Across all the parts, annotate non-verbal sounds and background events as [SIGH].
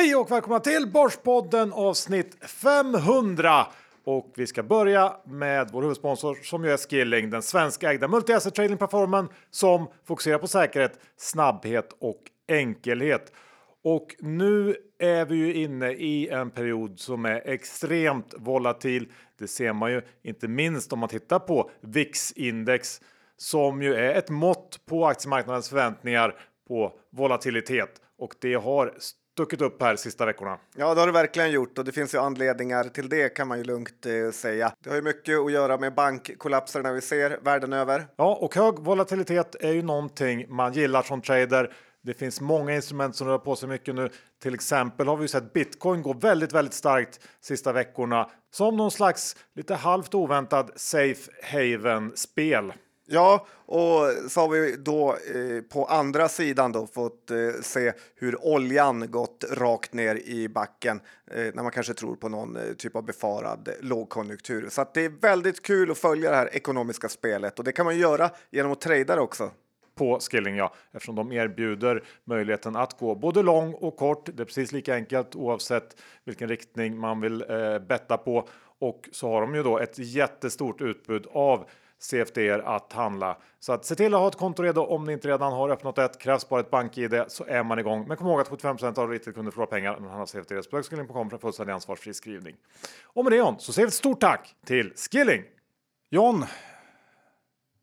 Hej och välkomna till Börspodden avsnitt 500! Och vi ska börja med vår huvudsponsor som ju är Skilling, den svenska ägda multi-asset trading plattformen som fokuserar på säkerhet, snabbhet och enkelhet. Och nu är vi ju inne i en period som är extremt volatil. Det ser man ju inte minst om man tittar på VIX-index som ju är ett mått på aktiemarknadens förväntningar på volatilitet och det har stuckit upp här sista veckorna. Ja, det har det verkligen gjort och det finns ju anledningar till det kan man ju lugnt eh, säga. Det har ju mycket att göra med bankkollapserna vi ser världen över. Ja, och hög volatilitet är ju någonting man gillar som trader. Det finns många instrument som rör på sig mycket nu. Till exempel har vi sett bitcoin gå väldigt, väldigt starkt sista veckorna som någon slags lite halvt oväntad safe haven spel. Ja, och så har vi då eh, på andra sidan då fått eh, se hur oljan gått rakt ner i backen eh, när man kanske tror på någon eh, typ av befarad lågkonjunktur. Så att det är väldigt kul att följa det här ekonomiska spelet och det kan man göra genom att trada det också på Skilling, ja, eftersom de erbjuder möjligheten att gå både lång och kort. Det är precis lika enkelt oavsett vilken riktning man vill eh, betta på och så har de ju då ett jättestort utbud av CFD att handla. Så att se till att ha ett konto redo om ni inte redan har öppnat ett. Krävs bara ett bank-id så är man igång. Men kom ihåg att 75 av retail kunder förlorar pengar när man handlar CFD. Så Skilling.com för en fullständig ansvarsfri skrivning. Och med det John så säger vi ett stort tack till Skilling! John,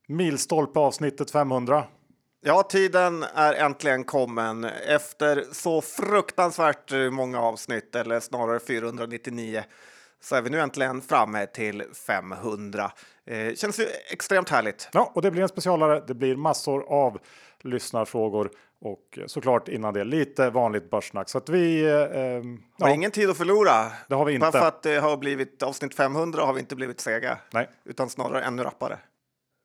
milstolpe avsnittet 500. Ja, tiden är äntligen kommen. Efter så fruktansvärt många avsnitt, eller snarare 499, så är vi nu äntligen framme till 500. Eh, känns ju extremt härligt. Ja, och det blir en specialare. Det blir massor av lyssnarfrågor och såklart innan det lite vanligt börssnack. Så att vi. Eh, ja. ingen tid att förlora. Det har vi inte. Bara för att det har blivit avsnitt 500 har vi inte blivit sega, Nej. utan snarare ännu rappare.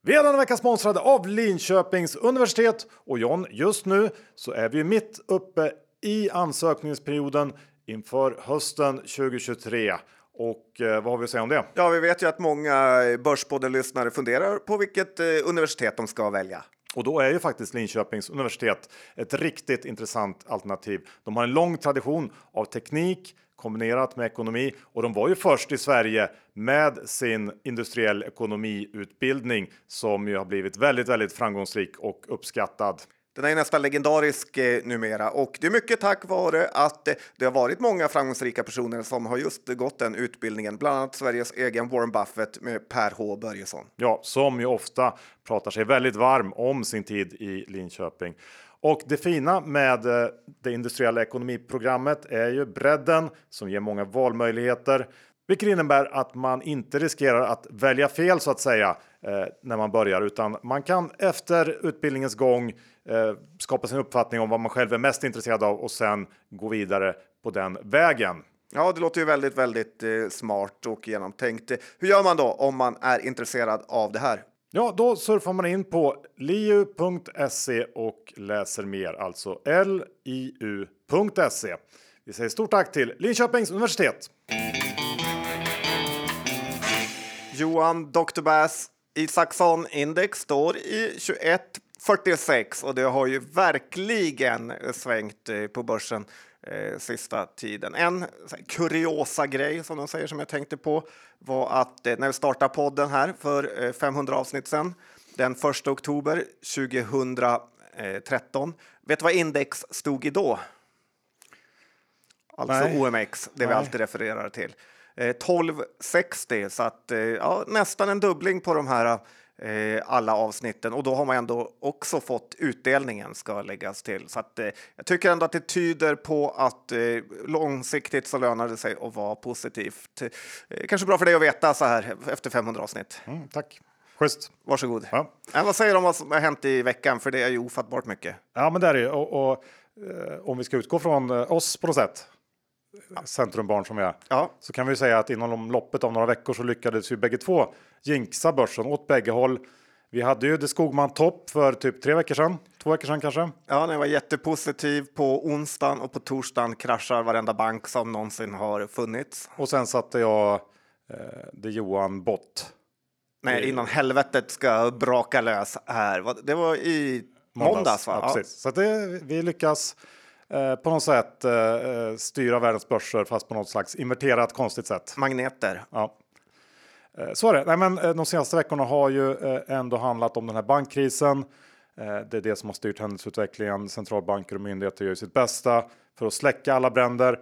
Vi är denna vecka sponsrade av Linköpings universitet och John, just nu så är vi mitt uppe i ansökningsperioden inför hösten 2023 och eh, vad har vi att säga om det? Ja, vi vet ju att många Börspodden-lyssnare funderar på vilket eh, universitet de ska välja. Och då är ju faktiskt Linköpings universitet ett riktigt intressant alternativ. De har en lång tradition av teknik kombinerat med ekonomi och de var ju först i Sverige med sin industriell ekonomiutbildning som ju har blivit väldigt, väldigt framgångsrik och uppskattad. Den är nästan legendarisk eh, numera och det är mycket tack vare att eh, det har varit många framgångsrika personer som har just gått den utbildningen, bland annat Sveriges egen Warren Buffett med Per H Börjesson. Ja, som ju ofta pratar sig väldigt varm om sin tid i Linköping. Och det fina med eh, det industriella ekonomiprogrammet är ju bredden som ger många valmöjligheter. Vilket innebär att man inte riskerar att välja fel så att säga eh, när man börjar utan man kan efter utbildningens gång skapa sin uppfattning om vad man själv är mest intresserad av och sen gå vidare på den vägen. Ja, det låter ju väldigt, väldigt eh, smart och genomtänkt. Hur gör man då om man är intresserad av det här? Ja, då surfar man in på liu.se och läser mer, alltså liu.se. Vi säger stort tack till Linköpings universitet. Johan Dr. Bass Isaksson index står i 2146 och det har ju verkligen svängt eh, på börsen eh, sista tiden. En kuriosa grej som de säger som jag tänkte på var att eh, när vi startade podden här för eh, 500 avsnitt sedan den 1 oktober 2013. Vet du vad index stod i då? Alltså Nej. OMX, det Nej. vi alltid refererar till. 1260, så att ja, nästan en dubbling på de här eh, alla avsnitten och då har man ändå också fått utdelningen ska läggas till. Så att, eh, jag tycker ändå att det tyder på att eh, långsiktigt så lönar det sig att vara positivt. Eh, kanske bra för dig att veta så här efter 500 avsnitt. Mm, tack. Schysst. Varsågod. Ja. Äh, vad säger du om vad som har hänt i veckan? För det är ju ofattbart mycket. Ja, men det är det och, och eh, om vi ska utgå från eh, oss på något sätt centrumbarn som vi är. Ja. Så kan vi säga att inom loppet av några veckor så lyckades vi bägge två jinxa börsen åt bägge håll. Vi hade ju det Skogman topp för typ tre veckor sedan, två veckor sedan kanske. Ja, den var jättepositiv. På onsdagen och på torsdagen kraschar varenda bank som någonsin har funnits. Och sen satte jag eh, det Johan Bott. Nej, innan helvetet ska braka lös här. Det var i måndags, måndags va? Ja, precis. Så det, vi lyckas eh, på något sätt eh, styra världens börser fast på något slags inverterat konstigt sätt. Magneter. Ja. Eh, så är det. Nej, men eh, de senaste veckorna har ju eh, ändå handlat om den här bankkrisen. Det är det som har styrt händelseutvecklingen. Centralbanker och myndigheter gör sitt bästa för att släcka alla bränder.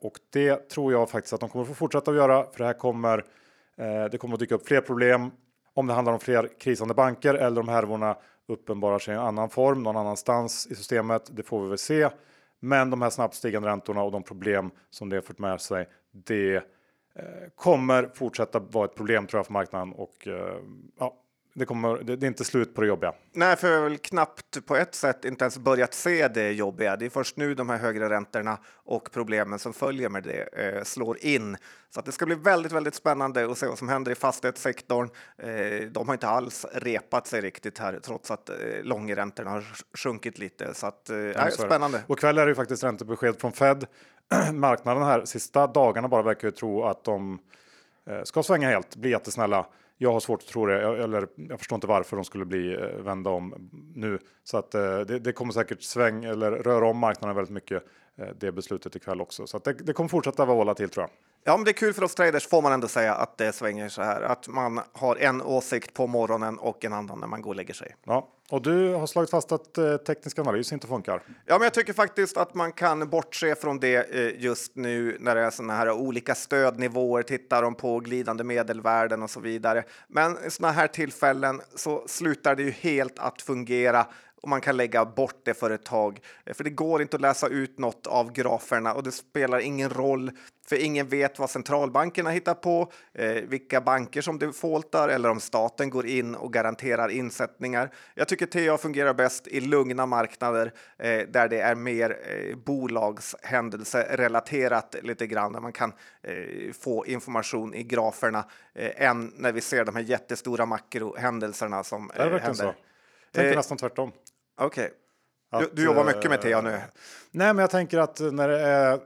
Och det tror jag faktiskt att de kommer få fortsätta att göra. För det här kommer, det kommer att dyka upp fler problem. Om det handlar om fler krisande banker eller om härvorna uppenbarar sig i en annan form någon annanstans i systemet. Det får vi väl se. Men de här snabbt stigande räntorna och de problem som det fört med sig. Det kommer fortsätta vara ett problem tror jag för marknaden och eh, ja, det, kommer, det, det, är inte slut på det jobbiga. Nej, för jag har väl knappt på ett sätt inte ens börjat se det jobbiga. Det är först nu de här högre räntorna och problemen som följer med det eh, slår in. Så att det ska bli väldigt, väldigt spännande att se vad som händer i fastighetssektorn. Eh, de har inte alls repat sig riktigt här trots att eh, långräntorna har sjunkit lite. Så att eh, ja, spännande. Och kväll är det ju faktiskt räntebesked från Fed. [CLEARS THROAT] Marknaden här sista dagarna bara verkar ju tro att de eh, ska svänga helt, bli jättesnälla. Jag har svårt att tro det, eller jag förstår inte varför de skulle bli eh, vända om nu. Så att eh, det, det kommer säkert sväng eller röra om marknaden väldigt mycket det beslutet ikväll också. Så det, det kommer fortsätta vara volatilt tror jag. Ja, men det är kul för oss traders får man ändå säga att det svänger så här. Att man har en åsikt på morgonen och en annan när man går och lägger sig. Ja, och du har slagit fast att eh, teknisk analys inte funkar. Ja, men jag tycker faktiskt att man kan bortse från det eh, just nu när det är sådana här olika stödnivåer. Tittar de på glidande medelvärden och så vidare. Men i sådana här tillfällen så slutar det ju helt att fungera och man kan lägga bort det för ett tag. Eh, för det går inte att läsa ut något av graferna och det spelar ingen roll för ingen vet vad centralbankerna hittar på, eh, vilka banker som defaultar eller om staten går in och garanterar insättningar. Jag tycker TA fungerar bäst i lugna marknader eh, där det är mer eh, bolagshändelserelaterat lite grann, där man kan eh, få information i graferna eh, än när vi ser de här jättestora makrohändelserna som eh, händer. Så. Tänker eh, nästan tvärtom. Okej. Okay. Du, du, jobbar mycket med nu? Eh, nej, men jag tänker att när det är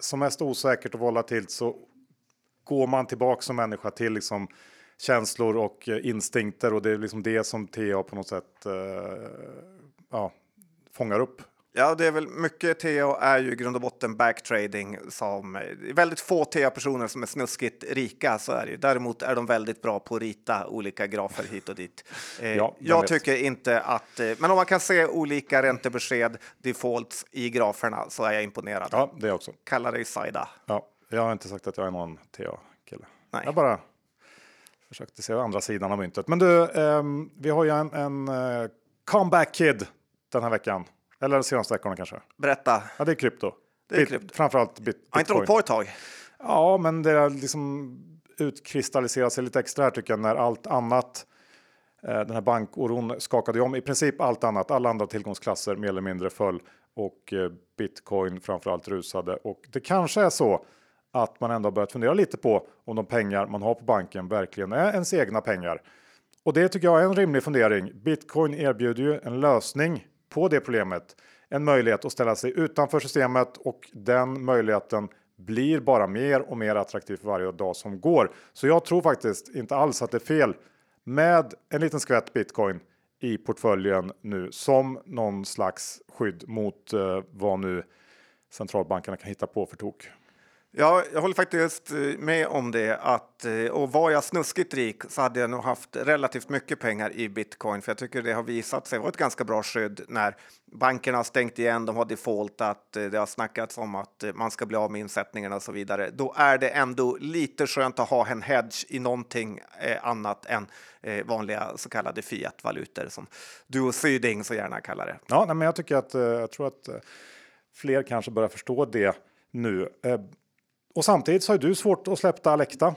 som mest osäkert och volatilt så går man tillbaka som människa till liksom känslor och eh, instinkter och det är liksom det som TA på något sätt uh, ja, fångar upp. Ja, det är väl mycket TA är ju i grund och botten backtrading som väldigt få TA-personer som är snuskigt rika. Så är det. Däremot är de väldigt bra på att rita olika grafer hit och dit. [LAUGHS] Eh, ja, jag vet. tycker inte att, eh, men om man kan se olika räntebesked defaults i graferna så är jag imponerad. Ja, det också. Kalla dig Saida. Ja, jag har inte sagt att jag är någon TA-kille. Jag bara försökte se andra sidan av myntet. Men du, eh, vi har ju en, en uh, comeback kid den här veckan. Eller de senaste veckorna kanske. Berätta. Ja, det är krypto. Det är krypto. Framförallt bit, bitcoin. Har inte hållit på ett tag? Ja, men det har liksom utkristalliserat sig lite extra här tycker jag när allt annat eh, den här bankoron skakade om. I princip allt annat, alla andra tillgångsklasser mer eller mindre föll och eh, bitcoin framförallt rusade. Och det kanske är så att man ändå har börjat fundera lite på om de pengar man har på banken verkligen är ens egna pengar. Och det tycker jag är en rimlig fundering. Bitcoin erbjuder ju en lösning på det problemet en möjlighet att ställa sig utanför systemet och den möjligheten blir bara mer och mer attraktiv för varje dag som går. Så jag tror faktiskt inte alls att det är fel med en liten skvätt bitcoin i portföljen nu som någon slags skydd mot eh, vad nu centralbankerna kan hitta på för tok. Ja, jag håller faktiskt eh, med om det. Att, eh, och var jag snuskigt rik så hade jag nog haft relativt mycket pengar i bitcoin. För jag tycker det har visat sig vara ett ganska bra skydd när bankerna har stängt igen, de har defaultat, eh, det har snackats om att man ska bli av med insättningarna och så vidare. Då är det ändå lite skönt att ha en hedge i någonting annat än vanliga så kallade fiatvalutor som du och Syding så gärna kallar det. Ja, men jag tycker att jag tror att fler kanske börjar förstå det nu. Och samtidigt så har du svårt att släppa Alekta.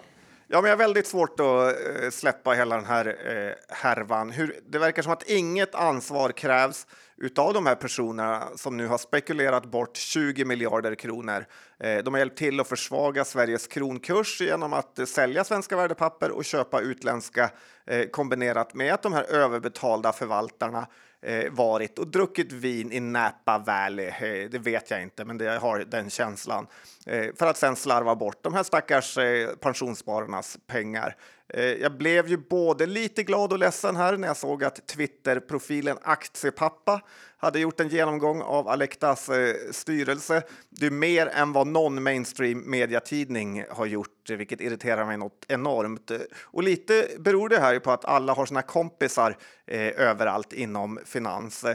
Ja, men jag har väldigt svårt att eh, släppa hela den här eh, härvan. Hur, det verkar som att inget ansvar krävs utav de här personerna som nu har spekulerat bort 20 miljarder kronor. Eh, de har hjälpt till att försvaga Sveriges kronkurs genom att eh, sälja svenska värdepapper och köpa utländska eh, kombinerat med att de här överbetalda förvaltarna eh, varit och druckit vin i Napa Valley. Det vet jag inte, men det, har den känslan. Eh, för att sen slarva bort de här stackars eh, pensionsspararnas pengar. Eh, jag blev ju både lite glad och ledsen här när jag såg att Twitterprofilen Aktiepappa hade gjort en genomgång av Alectas styrelse. Det är mer än vad någon mainstream mediatidning har gjort, vilket irriterar mig något enormt. Och lite beror det här på att alla har sina kompisar överallt inom finans.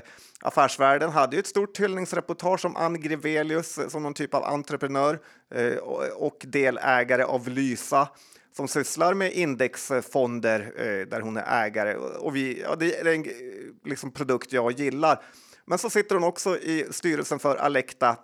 Affärsvärlden hade ju ett stort hyllningsreportage om Ann Grevelius som någon typ av entreprenör Eh, och delägare av Lysa som sysslar med indexfonder eh, där hon är ägare. Och vi, ja, det är en eh, liksom, produkt jag gillar. Men så sitter hon också i styrelsen för Alecta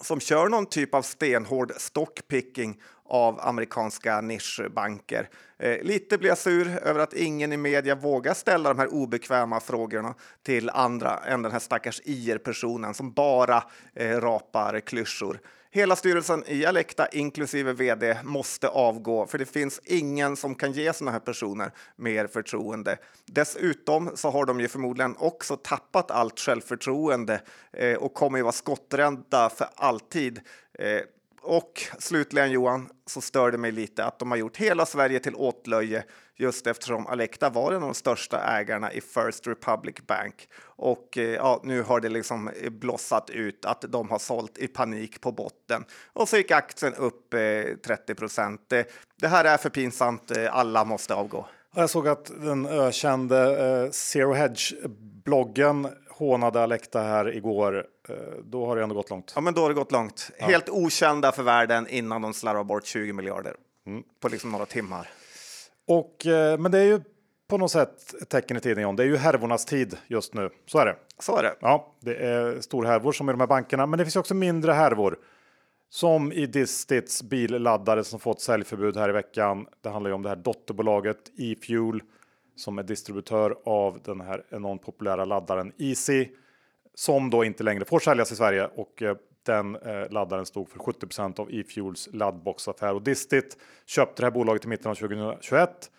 som kör någon typ av stenhård stockpicking av amerikanska nischbanker. Eh, lite blir jag sur över att ingen i media vågar ställa de här obekväma frågorna till andra än den här stackars IR-personen som bara eh, rapar klyschor. Hela styrelsen i Alecta, inklusive vd, måste avgå för det finns ingen som kan ge sådana här personer mer förtroende. Dessutom så har de ju förmodligen också tappat allt självförtroende eh, och kommer ju vara skotträdda för alltid. Eh, och slutligen Johan, så stör det mig lite att de har gjort hela Sverige till åtlöje just eftersom Alecta var en av de största ägarna i First Republic Bank. Och eh, ja, nu har det liksom blossat ut att de har sålt i panik på botten. Och så gick aktien upp eh, 30 procent. Eh, det här är för pinsamt. Eh, alla måste avgå. Jag såg att den ökände eh, Zero Hedge-bloggen hånade Alecta här igår. Eh, då har det ändå gått långt. Ja, men då har det gått långt. Ja. Helt okända för världen innan de slarvar bort 20 miljarder mm. på liksom några timmar. Och, eh, men det är ju på något sätt ett tecken i tiden John. Det är ju härvornas tid just nu. Så är det. Så är det. Ja, det är storhärvor som i de här bankerna, men det finns också mindre härvor. Som i Distits billaddare som fått säljförbud här i veckan. Det handlar ju om det här dotterbolaget E-Fuel som är distributör av den här enormt populära laddaren Easy som då inte längre får säljas i Sverige och eh, den eh, laddaren stod för 70% av E-Fuels laddboxaffär och Distit köpte det här bolaget i mitten av 2021.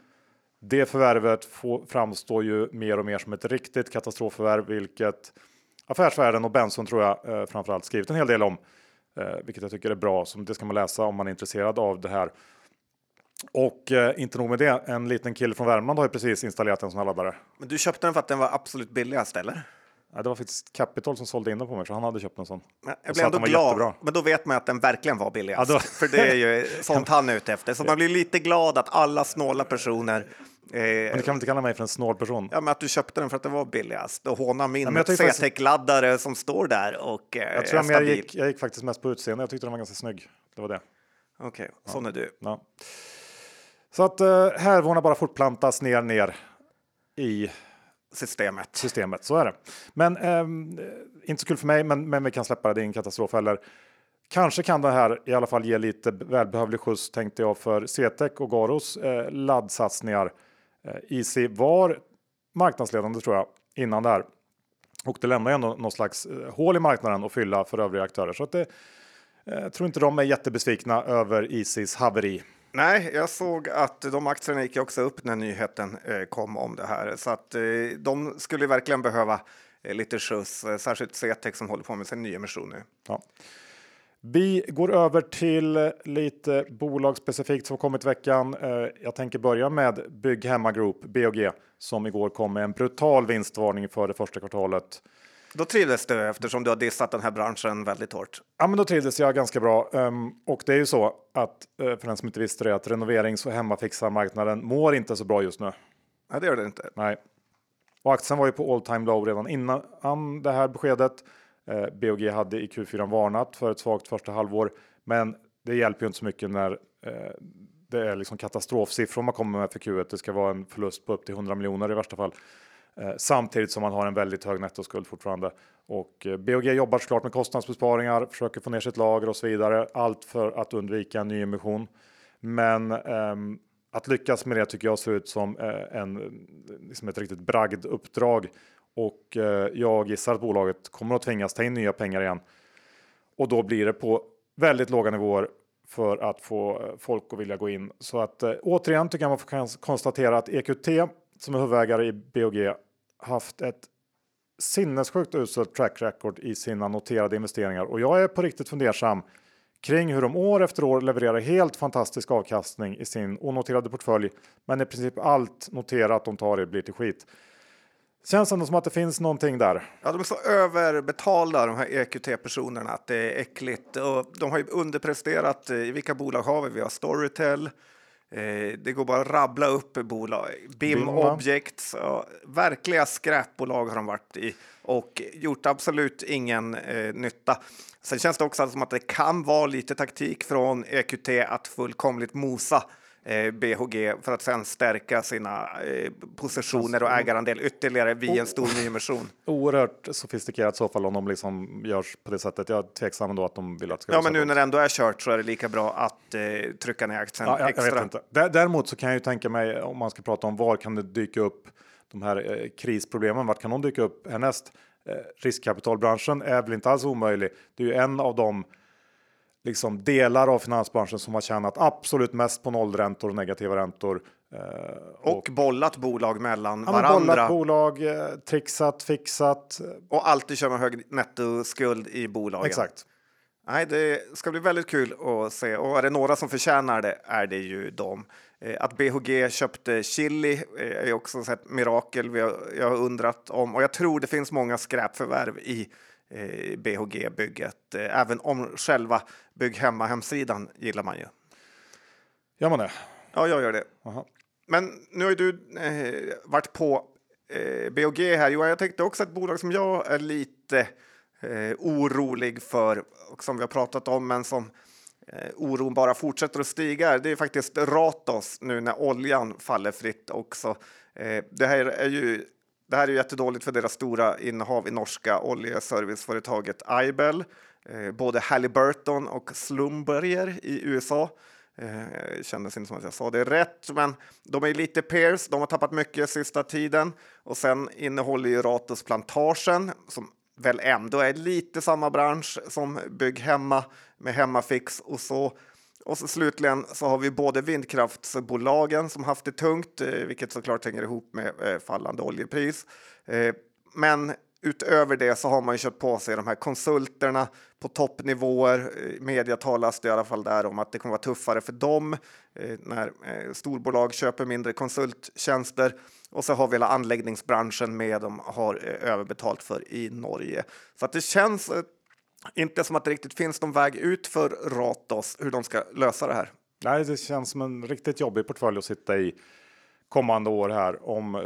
Det förvärvet får, framstår ju mer och mer som ett riktigt katastrofförvärv, vilket Affärsvärlden och Benson tror jag eh, framförallt skrivit en hel del om, eh, vilket jag tycker är bra. Som det ska man läsa om man är intresserad av det här. Och eh, inte nog med det, en liten kille från Värmland har ju precis installerat en sån här laddare. Men du köpte den för att den var absolut billigast eller? Ja, det var faktiskt Capital som sålde in den på mig, så han hade köpt en sån. Men jag blir ändå glad, men då vet man att den verkligen var billigast. Ja. [LAUGHS] För det är ju sånt han är ute efter. Så man blir lite glad att alla snåla personer eh, men du kan inte kalla mig för en snål person? Ja, men att du köpte den för att den var billigast och håna min ja, CTEC-laddare faktiskt... som står där och eh, Jag tror jag, gick, jag gick faktiskt mest på utseende. Jag tyckte den var ganska snygg. Det var det. Okej, okay, ja. sån är du. Ja. Så att eh, härvorna bara fortplantas ner, ner i systemet. Systemet, så är det. Men ehm, eh, inte så kul för mig, men, men vi kan släppa det. Det är ingen katastrof heller. Kanske kan det här i alla fall ge lite välbehövlig skjuts tänkte jag för CTEC och Garos eh, laddsatsningar. Eh, Easy var marknadsledande tror jag innan det här och det lämnar ju ändå någon slags eh, hål i marknaden att fylla för övriga aktörer så att det. Eh, tror inte de är jättebesvikna över Easys haveri. Nej, jag såg att de aktierna gick också upp när nyheten eh, kom om det här, så att eh, de skulle verkligen behöva eh, lite skjuts, särskilt CTEC som håller på med sin nyemission nu. Ja. Vi går över till lite bolag specifikt som kommit i veckan. Jag tänker börja med Bygghemma Group, BOG, som igår kom med en brutal vinstvarning för det första kvartalet. Då trivdes du eftersom du har dissat den här branschen väldigt hårt. Ja, men då trivdes jag ganska bra. Um, och det är ju så att uh, för den som inte visste det att renoverings och hemmafixarmarknaden mår inte så bra just nu. Nej, det gör det inte. Nej. Och aktien var ju på all time low redan innan det här beskedet. Eh, BOG hade i Q4 varnat för ett svagt första halvår, men det hjälper ju inte så mycket när uh, det är liksom katastrofsiffror man kommer med för Q1. Det ska vara en förlust på upp till 100 miljoner i värsta fall. Eh, samtidigt som man har en väldigt hög nettoskuld fortfarande. Och eh, BOG jobbar såklart med kostnadsbesparingar, försöker få ner sitt lager och så vidare. Allt för att undvika en nyemission. Men ehm, att lyckas med det tycker jag ser ut som eh, en, liksom ett riktigt bragd uppdrag. Och eh, jag gissar att bolaget kommer att tvingas ta in nya pengar igen. Och då blir det på väldigt låga nivåer för att få eh, folk att vilja gå in. Så att eh, återigen tycker jag man får konstatera att EQT som är huvudägare i BOG haft ett sinnessjukt uselt track record i sina noterade investeringar och jag är på riktigt fundersam kring hur de år efter år levererar helt fantastisk avkastning i sin onoterade portfölj. Men i princip allt noterat de tar i blir till skit. Känns ändå som att det finns någonting där. Ja, de är så överbetalda de här EQT-personerna att det är äckligt. Och de har ju underpresterat. I vilka bolag har vi? Vi har Storytel. Eh, det går bara att rabbla upp bolag. BIM, BIM Objects. verkliga skräpbolag har de varit i och gjort absolut ingen eh, nytta. Sen känns det också som att det kan vara lite taktik från EQT att fullkomligt mosa BHG för att sen stärka sina eh, positioner och ägarandel ytterligare via en stor nyemission. [LAUGHS] Oerhört sofistikerat så fall om de liksom görs på det sättet. Jag är tveksam ändå att de vill att ska Ja, men nu när det ändå är kört så är det lika bra att eh, trycka ner aktien ja, jag, extra. Jag vet inte. Däremot så kan jag ju tänka mig om man ska prata om var kan det dyka upp de här eh, krisproblemen. Vart kan de dyka upp härnäst? Eh, riskkapitalbranschen är väl inte alls omöjlig. Det är ju en av de liksom delar av finansbranschen som har tjänat absolut mest på nollräntor och negativa räntor. Eh, och, och bollat bolag mellan ja, varandra. Bollat bolag, eh, trixat, fixat. Och alltid kör med hög nettoskuld i bolagen. Exakt. Nej, det ska bli väldigt kul att se. Och är det några som förtjänar det är det ju de. Eh, att BHG köpte Chili är också ett mirakel vi har, jag har undrat om. Och jag tror det finns många skräpförvärv i BHG-bygget. Eh, även om själva bygg hemma hemsidan gillar man ju. Gör man det? Ja, jag gör det. Aha. Men nu har ju du eh, varit på eh, BHG här. Johan, jag tänkte också ett bolag som jag är lite eh, orolig för och som vi har pratat om, men som eh, oron bara fortsätter att stiga. Det är faktiskt Ratos nu när oljan faller fritt också. Eh, det här är ju det här är jättedåligt för deras stora innehav i norska oljeserviceföretaget Aibel. Eh, både Halliburton och Slumberger i USA. Eh, kändes inte som att jag sa det rätt, men de är lite peers. De har tappat mycket sista tiden och sen innehåller ju Ratos Plantagen som väl ändå är lite samma bransch som Bygg Hemma med Hemmafix och så. Och så slutligen så har vi både vindkraftsbolagen som haft det tungt, eh, vilket såklart hänger ihop med eh, fallande oljepris. Eh, men utöver det så har man ju köpt på sig de här konsulterna på toppnivåer. Media talas det i alla fall där om att det kommer vara tuffare för dem när storbolag köper mindre konsulttjänster. Och så har vi hela anläggningsbranschen med de har överbetalt för i Norge. Så att det känns inte som att det riktigt finns någon väg ut för Ratos hur de ska lösa det här. Nej, det känns som en riktigt jobbig portfölj att sitta i kommande år här om eh,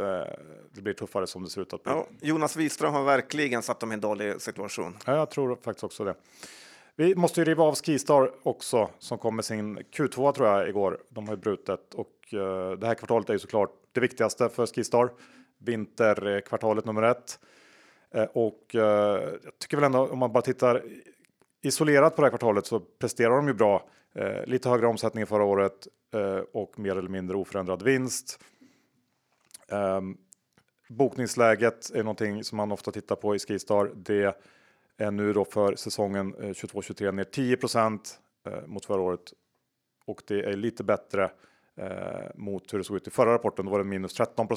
det blir tuffare som det ser ut att bli. Ja, Jonas Wiström har verkligen satt dem i en dålig situation. Ja, jag tror faktiskt också det. Vi måste ju riva av Skistar också som kom med sin Q2 tror jag igår. De har ju brutet och eh, det här kvartalet är ju såklart det viktigaste för Skistar. Vinterkvartalet nummer ett. Eh, och eh, jag tycker väl ändå om man bara tittar isolerat på det här kvartalet så presterar de ju bra. Eh, lite högre omsättning förra året och mer eller mindre oförändrad vinst. Ehm, bokningsläget är någonting som man ofta tittar på i Skistar. Det är nu då för säsongen 22-23 ner 10% mot förra året och det är lite bättre mot hur det såg ut i förra rapporten. Då var det minus 13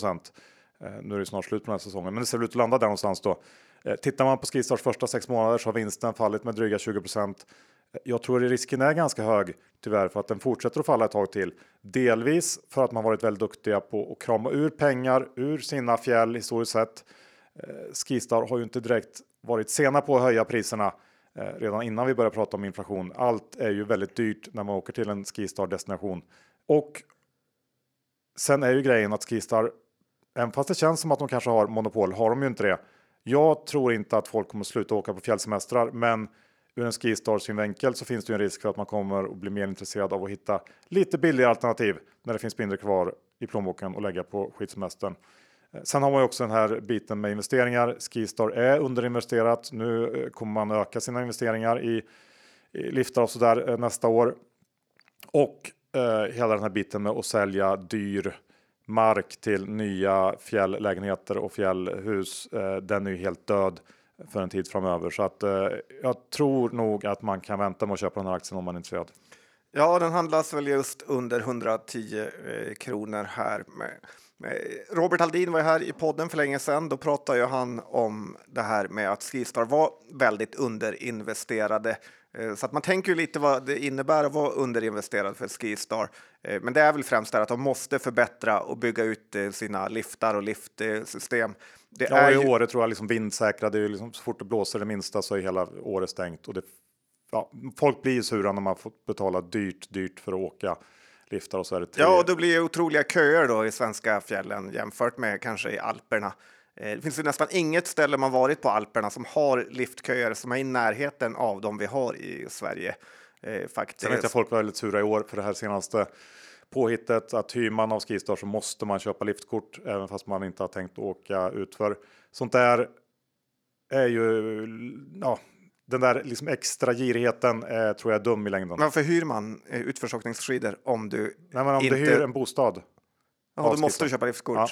Eh, nu är det snart slut på den här säsongen, men det ser väl ut att landa där någonstans då. Eh, tittar man på Skistars första sex månader så har vinsten fallit med dryga 20 eh, Jag tror att risken är ganska hög tyvärr för att den fortsätter att falla ett tag till. Delvis för att man varit väldigt duktiga på att krama ur pengar ur sina fjäll historiskt sett. Skistar har ju inte direkt varit sena på att höja priserna redan innan vi börjar prata om inflation. Allt är ju väldigt dyrt när man åker till en Skistar destination och sen är ju grejen att Skistar Även fast det känns som att de kanske har monopol har de ju inte det. Jag tror inte att folk kommer sluta åka på fjällsemestrar, men ur en Skistar synvinkel så finns det ju en risk för att man kommer att bli mer intresserad av att hitta lite billigare alternativ när det finns mindre kvar i plånboken och lägga på skidsemestern. Eh, sen har man ju också den här biten med investeringar. Skistar är underinvesterat. Nu eh, kommer man öka sina investeringar i, i liftar och sådär eh, nästa år. Och eh, hela den här biten med att sälja dyr mark till nya fjälllägenheter och fjällhus. Eh, den är ju helt död för en tid framöver så att eh, jag tror nog att man kan vänta med att köpa den här aktien om man är intresserad. Ja, den handlas väl just under 110 eh, kronor här. Med, med. Robert Aldin var här i podden för länge sedan. Då pratade ju han om det här med att Skistar var väldigt underinvesterade. Eh, så att man tänker ju lite vad det innebär att vara underinvesterad för Skistar. Eh, men det är väl främst det att de måste förbättra och bygga ut eh, sina liftar och liftsystem. Det ja, är i ju... Åre tror jag liksom vindsäkrade, ju liksom, så fort det blåser det minsta så är hela året stängt. Och det, ja, folk blir ju sura när man får betala dyrt, dyrt för att åka liftar och så är det tre... Ja, och då blir det otroliga köer då i svenska fjällen jämfört med kanske i Alperna. Eh, det finns ju nästan inget ställe man varit på Alperna som har liftköer som är i närheten av de vi har i Sverige. Eh, faktiskt. Sen vet jag folk var väldigt sura i år för det här senaste påhittet att hyr man av Skistar så måste man köpa liftkort även fast man inte har tänkt åka utför. Sånt där är ju, ja, den där liksom extra girigheten eh, tror jag är dum i längden. Varför hyr man eh, utförsåkningsskidor om du Nej, men om inte... du hyr en bostad? Ja, då måste du köpa liftkort. Ja.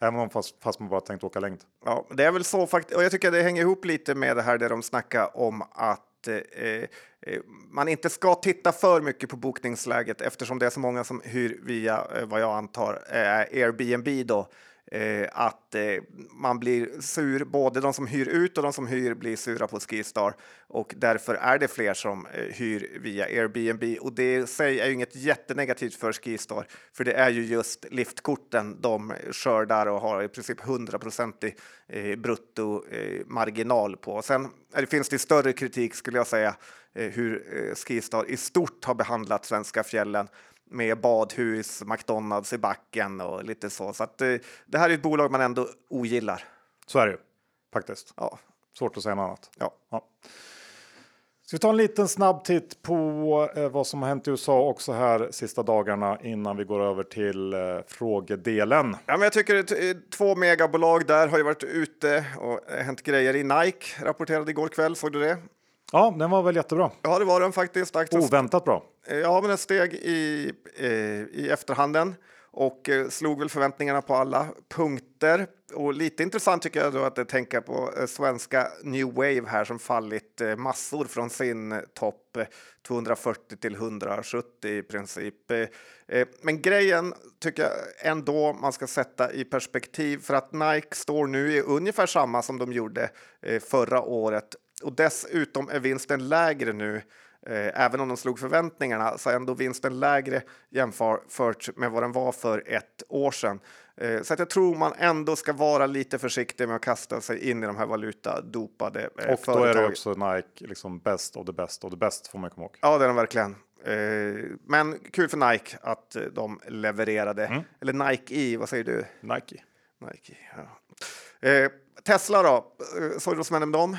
Även om fast, fast man bara tänkt åka längd. Ja, det är väl så faktiskt. Och jag tycker det hänger ihop lite med det här där de snackar om att eh, eh, eh, man inte ska titta för mycket på bokningsläget eftersom det är så många som hyr via vad jag antar är Airbnb då eh, att eh, man blir sur. Både de som hyr ut och de som hyr blir sura på Skistar och därför är det fler som eh, hyr via Airbnb och det i sig är ju inget jättenegativt för Skistar, för det är ju just liftkorten de skördar och har i princip 100% eh, bruttomarginal eh, på. Sen det finns det större kritik skulle jag säga eh, hur eh, Skistar i stort har behandlat svenska fjällen med badhus, McDonalds i backen och lite så. Så att, eh, det här är ett bolag man ändå ogillar. Så är det ju faktiskt. Ja. Svårt att säga något annat. Ja. ja. Ska vi ta en liten snabb titt på eh, vad som har hänt i USA också här sista dagarna innan vi går över till eh, frågedelen. Ja, men jag tycker att två megabolag där har ju varit ute och hänt grejer i Nike rapporterade igår kväll. Såg du det? Ja, den var väl jättebra. Ja, det var den faktiskt. Aktien... Oväntat bra. Ja, men den steg i, i efterhanden och eh, slog väl förväntningarna på alla punkter. Och lite intressant tycker jag då att tänka på eh, svenska New Wave här som fallit eh, massor från sin topp 240 till 170 i princip. Men grejen tycker jag ändå man ska sätta i perspektiv för att Nike står nu i ungefär samma som de gjorde förra året och dessutom är vinsten lägre nu Eh, även om de slog förväntningarna så är ändå vinsten lägre jämfört med vad den var för ett år sedan. Eh, så att jag tror man ändå ska vara lite försiktig med att kasta sig in i de här valutadopade eh, Och då är det också Nike liksom best of the best of the best får man komma ihåg. Ja, det är de verkligen. Men kul för Nike att de levererade. Mm. Eller Nike i, vad säger du? Nike. Nike, ja. Tesla då, såg du vad som hände med dem?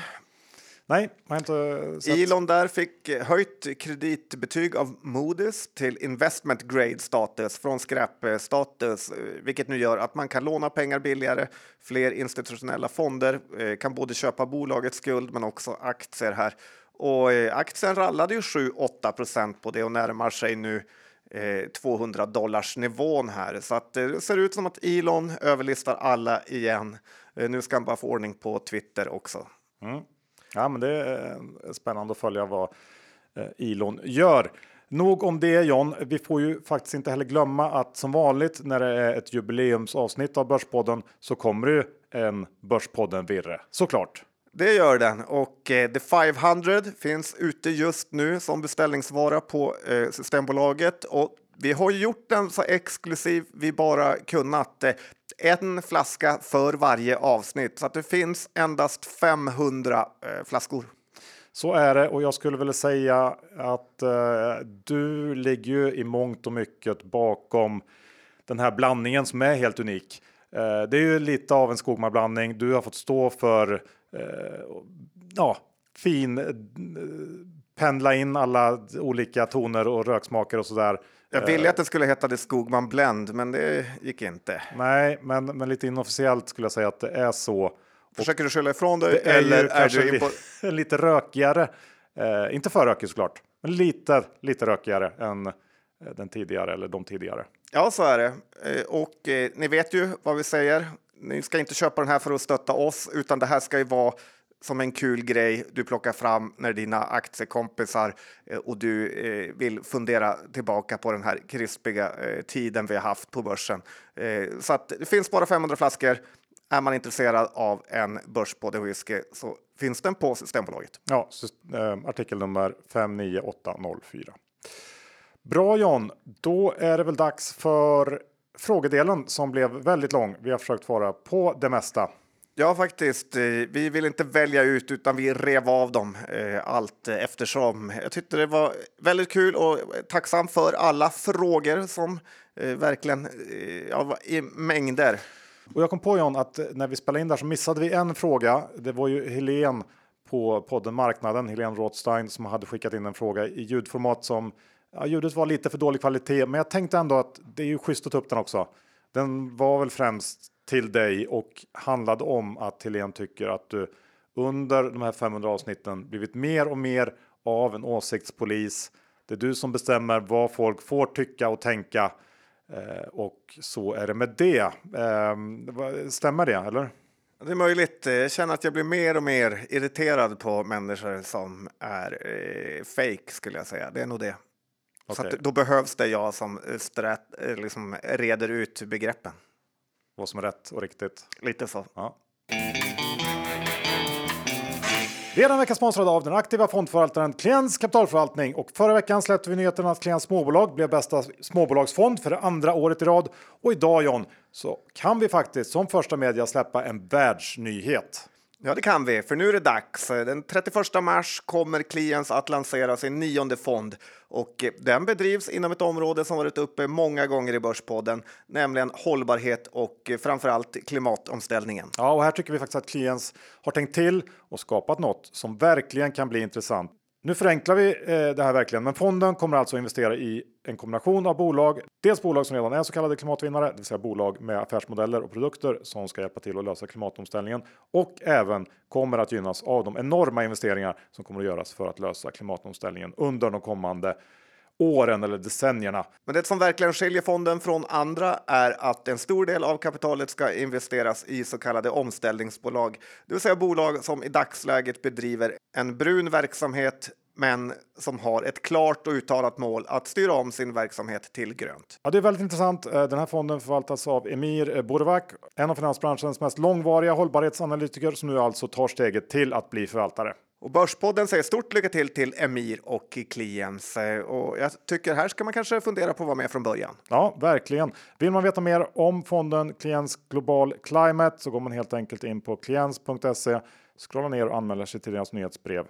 Nej, har inte sett. Elon där fick höjt kreditbetyg av Moody's till investment grade status från skräpstatus, vilket nu gör att man kan låna pengar billigare. Fler institutionella fonder eh, kan både köpa bolagets skuld men också aktier här. Och eh, aktien rallade ju 7-8 procent på det och närmar sig nu 200 eh, dollars nivån här. Så att det ser ut som att Elon överlistar alla igen. Nu ska han bara få ordning på Twitter också. Mm. Ja, men det är eh, spännande att följa vad eh, Elon gör. Nog om det John. Vi får ju faktiskt inte heller glömma att som vanligt när det är ett jubileumsavsnitt av Börspodden så kommer det ju en Börspodden virre såklart. Det gör den och eh, The 500 finns ute just nu som beställningsvara på eh, Systembolaget och vi har gjort den så exklusiv vi bara kunnat. Eh, en flaska för varje avsnitt så att det finns endast 500 eh, flaskor. Så är det och jag skulle vilja säga att eh, du ligger ju i mångt och mycket bakom den här blandningen som är helt unik. Eh, det är ju lite av en skogmarblandning. Du har fått stå för eh, ja, fin eh, pendla in alla olika toner och röksmaker och så där. Jag ville att det skulle heta The Skogman Blend, men det gick inte. Nej, men, men lite inofficiellt skulle jag säga att det är så. Försöker du skylla ifrån dig eller är du på... [LAUGHS] lite rökigare? Eh, inte för rökig såklart, men lite, lite rökigare än eh, den tidigare eller de tidigare. Ja, så är det. Eh, och eh, ni vet ju vad vi säger. Ni ska inte köpa den här för att stötta oss, utan det här ska ju vara som en kul grej du plockar fram när dina aktiekompisar eh, och du eh, vill fundera tillbaka på den här krispiga eh, tiden vi har haft på börsen. Så att det finns bara 500 flaskor. Är man intresserad av en börspodden whisky så finns den på Systembolaget. Ja, artikelnummer 59804. Bra John, då är det väl dags för frågedelen som blev väldigt lång. Vi har försökt vara på det mesta. Ja, faktiskt. Eh, vi vill inte välja ut utan vi rev av dem eh, allt eftersom. Jag tyckte det var väldigt kul och tacksam för alla frågor som eh, verkligen eh, ja, i mängder. Och jag kom på John att när vi spelade in där så missade vi en fråga. Det var ju Helen på podden Marknaden, Helen Rothstein, som hade skickat in en fråga i ljudformat som ja, ljudet var lite för dålig kvalitet, men jag tänkte ändå att det är ju schysst att ta upp den också. Den var väl främst till dig och handlade om att Helene tycker att du under de här 500 avsnitten blivit mer och mer av en åsiktspolis. Det är du som bestämmer vad folk får tycka och tänka. Eh, och så är det med det. Eh, stämmer det eller? Det är möjligt. Jag känner att jag blir mer och mer irriterad på människor som är eh, fake skulle jag säga. Det är nog det. Okay. Så då behövs det jag som eh, strat, eh, liksom reder ut begreppen. Vad som är rätt och riktigt. Lite så. Ja. Vi är den vecka sponsrade av den aktiva fondförvaltaren Klients kapitalförvaltning och förra veckan släppte vi nyheten att Klients småbolag blev bästa småbolagsfond för det andra året i rad. Och idag John så kan vi faktiskt som första media släppa en världsnyhet. Ja, det kan vi, för nu är det dags. Den 31 mars kommer Clients att lansera sin nionde fond och den bedrivs inom ett område som varit uppe många gånger i Börspodden, nämligen hållbarhet och framförallt klimatomställningen. Ja, och här tycker vi faktiskt att Clients har tänkt till och skapat något som verkligen kan bli intressant. Nu förenklar vi eh, det här verkligen, men fonden kommer alltså investera i en kombination av bolag. Dels bolag som redan är så kallade klimatvinnare, det vill säga bolag med affärsmodeller och produkter som ska hjälpa till att lösa klimatomställningen och även kommer att gynnas av de enorma investeringar som kommer att göras för att lösa klimatomställningen under de kommande åren eller decennierna. Men det som verkligen skiljer fonden från andra är att en stor del av kapitalet ska investeras i så kallade omställningsbolag, det vill säga bolag som i dagsläget bedriver en brun verksamhet men som har ett klart och uttalat mål att styra om sin verksamhet till grönt. Ja, det är väldigt intressant. Eh, den här fonden förvaltas av Emir Borvak, en av finansbranschens mest långvariga hållbarhetsanalytiker som nu alltså tar steget till att bli förvaltare. Och Börspodden säger stort lycka till till Emir och Kliens. Eh, och jag tycker här ska man kanske fundera på att vara med från början. Ja, verkligen. Vill man veta mer om fonden Kliens Global Climate så går man helt enkelt in på kliens.se, scrollar ner och anmäler sig till deras nyhetsbrev.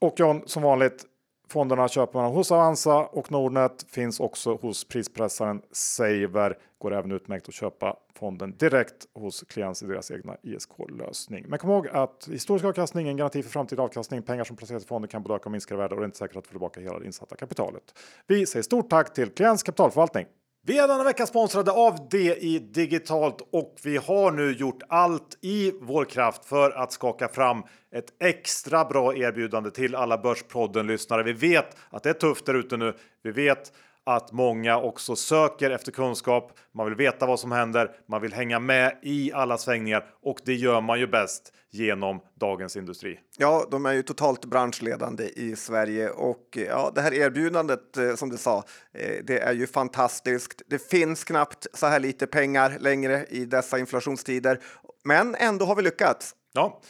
Och John, som vanligt, fonderna köper man hos Avanza och Nordnet finns också hos prispressaren Saver. Går även utmärkt att köpa fonden direkt hos klienter i deras egna ISK-lösning. Men kom ihåg att historisk avkastning är en garanti för framtida avkastning. Pengar som placeras i fonden kan både öka och minska i värde och det är inte säkert att få tillbaka hela det insatta kapitalet. Vi säger stort tack till Klients kapitalförvaltning. Vi är denna vecka sponsrade av DI Digitalt och vi har nu gjort allt i vår kraft för att skaka fram ett extra bra erbjudande till alla Börspodden-lyssnare. Vi vet att det är tufft där ute nu. Vi vet att många också söker efter kunskap. Man vill veta vad som händer. Man vill hänga med i alla svängningar och det gör man ju bäst genom Dagens Industri. Ja, de är ju totalt branschledande i Sverige och ja, det här erbjudandet eh, som du sa, eh, det är ju fantastiskt. Det finns knappt så här lite pengar längre i dessa inflationstider, men ändå har vi lyckats. Ja,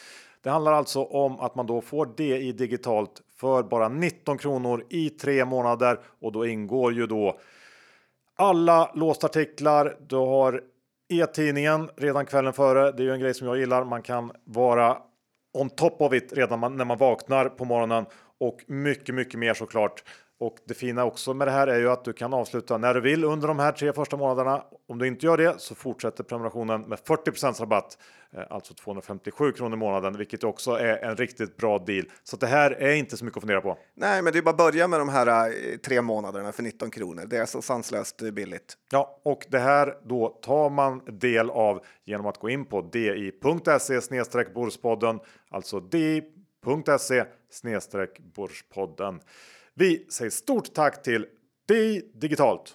det handlar alltså om att man då får det i digitalt för bara 19 kronor i tre månader och då ingår ju då alla låstartiklar. Du har e-tidningen redan kvällen före. Det är ju en grej som jag gillar. Man kan vara on top of it redan när man vaknar på morgonen och mycket, mycket mer såklart. Och det fina också med det här är ju att du kan avsluta när du vill under de här tre första månaderna. Om du inte gör det så fortsätter prenumerationen med 40 rabatt, eh, alltså 257 kronor i månaden, vilket också är en riktigt bra deal. Så det här är inte så mycket att fundera på. Nej, men det är bara att börja med de här eh, tre månaderna för 19 kronor. Det är så sanslöst billigt. Ja, och det här då tar man del av genom att gå in på di.se borspodden, alltså di.se borspodden. Vi säger stort tack till Di Digitalt.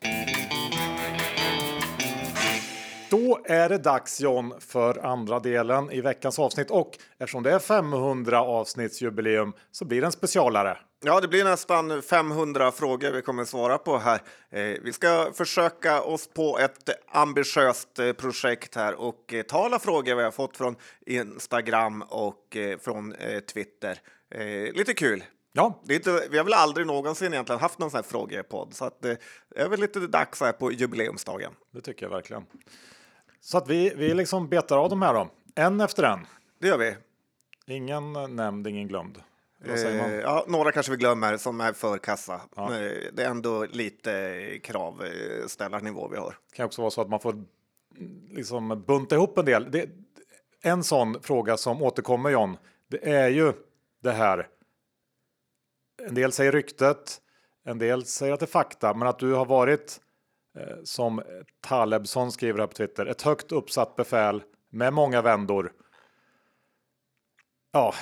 Då är det dags John för andra delen i veckans avsnitt och eftersom det är 500 avsnittsjubileum så blir det en specialare. Ja, det blir nästan 500 frågor vi kommer svara på här. Eh, vi ska försöka oss på ett ambitiöst eh, projekt här och eh, ta alla frågor vi har fått från Instagram och eh, från eh, Twitter. Eh, lite kul. Ja, Det är inte, vi har väl aldrig någonsin egentligen haft någon sån här frågepodd så att, eh, det är väl lite dags här på jubileumsdagen. det tycker jag verkligen. Så att vi, vi liksom betar av de här då, en efter en. Det gör vi. Ingen nämnd, ingen glömd. Vad säger Eh, man? ja, några kanske vi glömmer som är för kassa. Ja. Men Det är ändå lite kravställarnivå vi har. Det kan också vara så att man får mm, liksom bunta ihop en del. Det, en sån fråga som återkommer John, det är ju det här. En del säger ryktet, en del säger att det är fakta, men att du har varit eh, som Talebson skriver här på Twitter, ett högt uppsatt befäl med många vändor. Ja,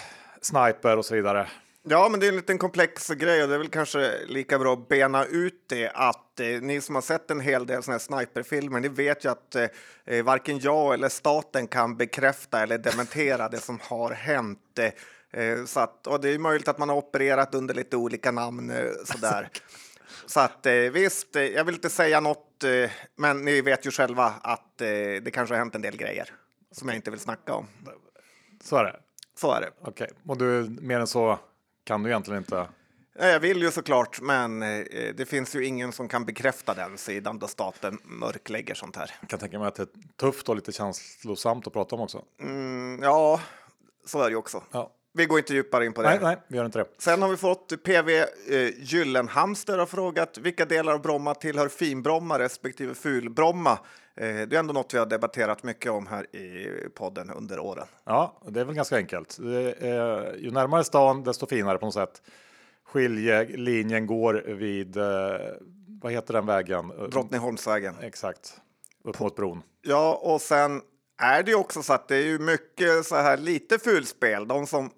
sniper och så vidare. Ja, men det är en liten komplex grej och det är väl kanske lika bra att bena ut det att eh, ni som har sett en hel del såna här sniperfilmer, ni vet ju att eh, eh varken jag eller staten kan bekräfta eller dementera det som har hänt. Eh, så att, och det är möjligt att man har opererat under lite olika namn eh, sådär. [LAUGHS] Så att eh, visst, eh, jag vill inte säga något, eh, men ni vet ju själva att eh, det kanske har hänt en del grejer som jag inte vill snacka om. Så är det. Så är det. Okej, och du mer än så kan du egentligen inte. Ja, Jag vill ju såklart, men eh, det finns ju ingen som kan bekräfta den sidan då staten mörklägger sånt här. Jag kan tänka mig att det är tufft och lite känslosamt att prata om också. Mm, ja, så är det ju också. Ja. Vi går inte djupare in på det. Nej, nej, vi gör inte det. Sen har vi fått PV eh, Gyllenhamster har frågat vilka delar av Bromma tillhör finbromma respektive fulbromma. Eh, det är ändå något vi har debatterat mycket om här i podden under åren. Ja, det är väl ganska enkelt. Är, ju närmare stan, desto finare på något sätt. Skiljelinjen går vid, eh, vad heter den vägen? Drottningholmsvägen. Exakt, upp mot bron. Ja, och sen är det ju också så att det är ju mycket så här lite fulspel. De som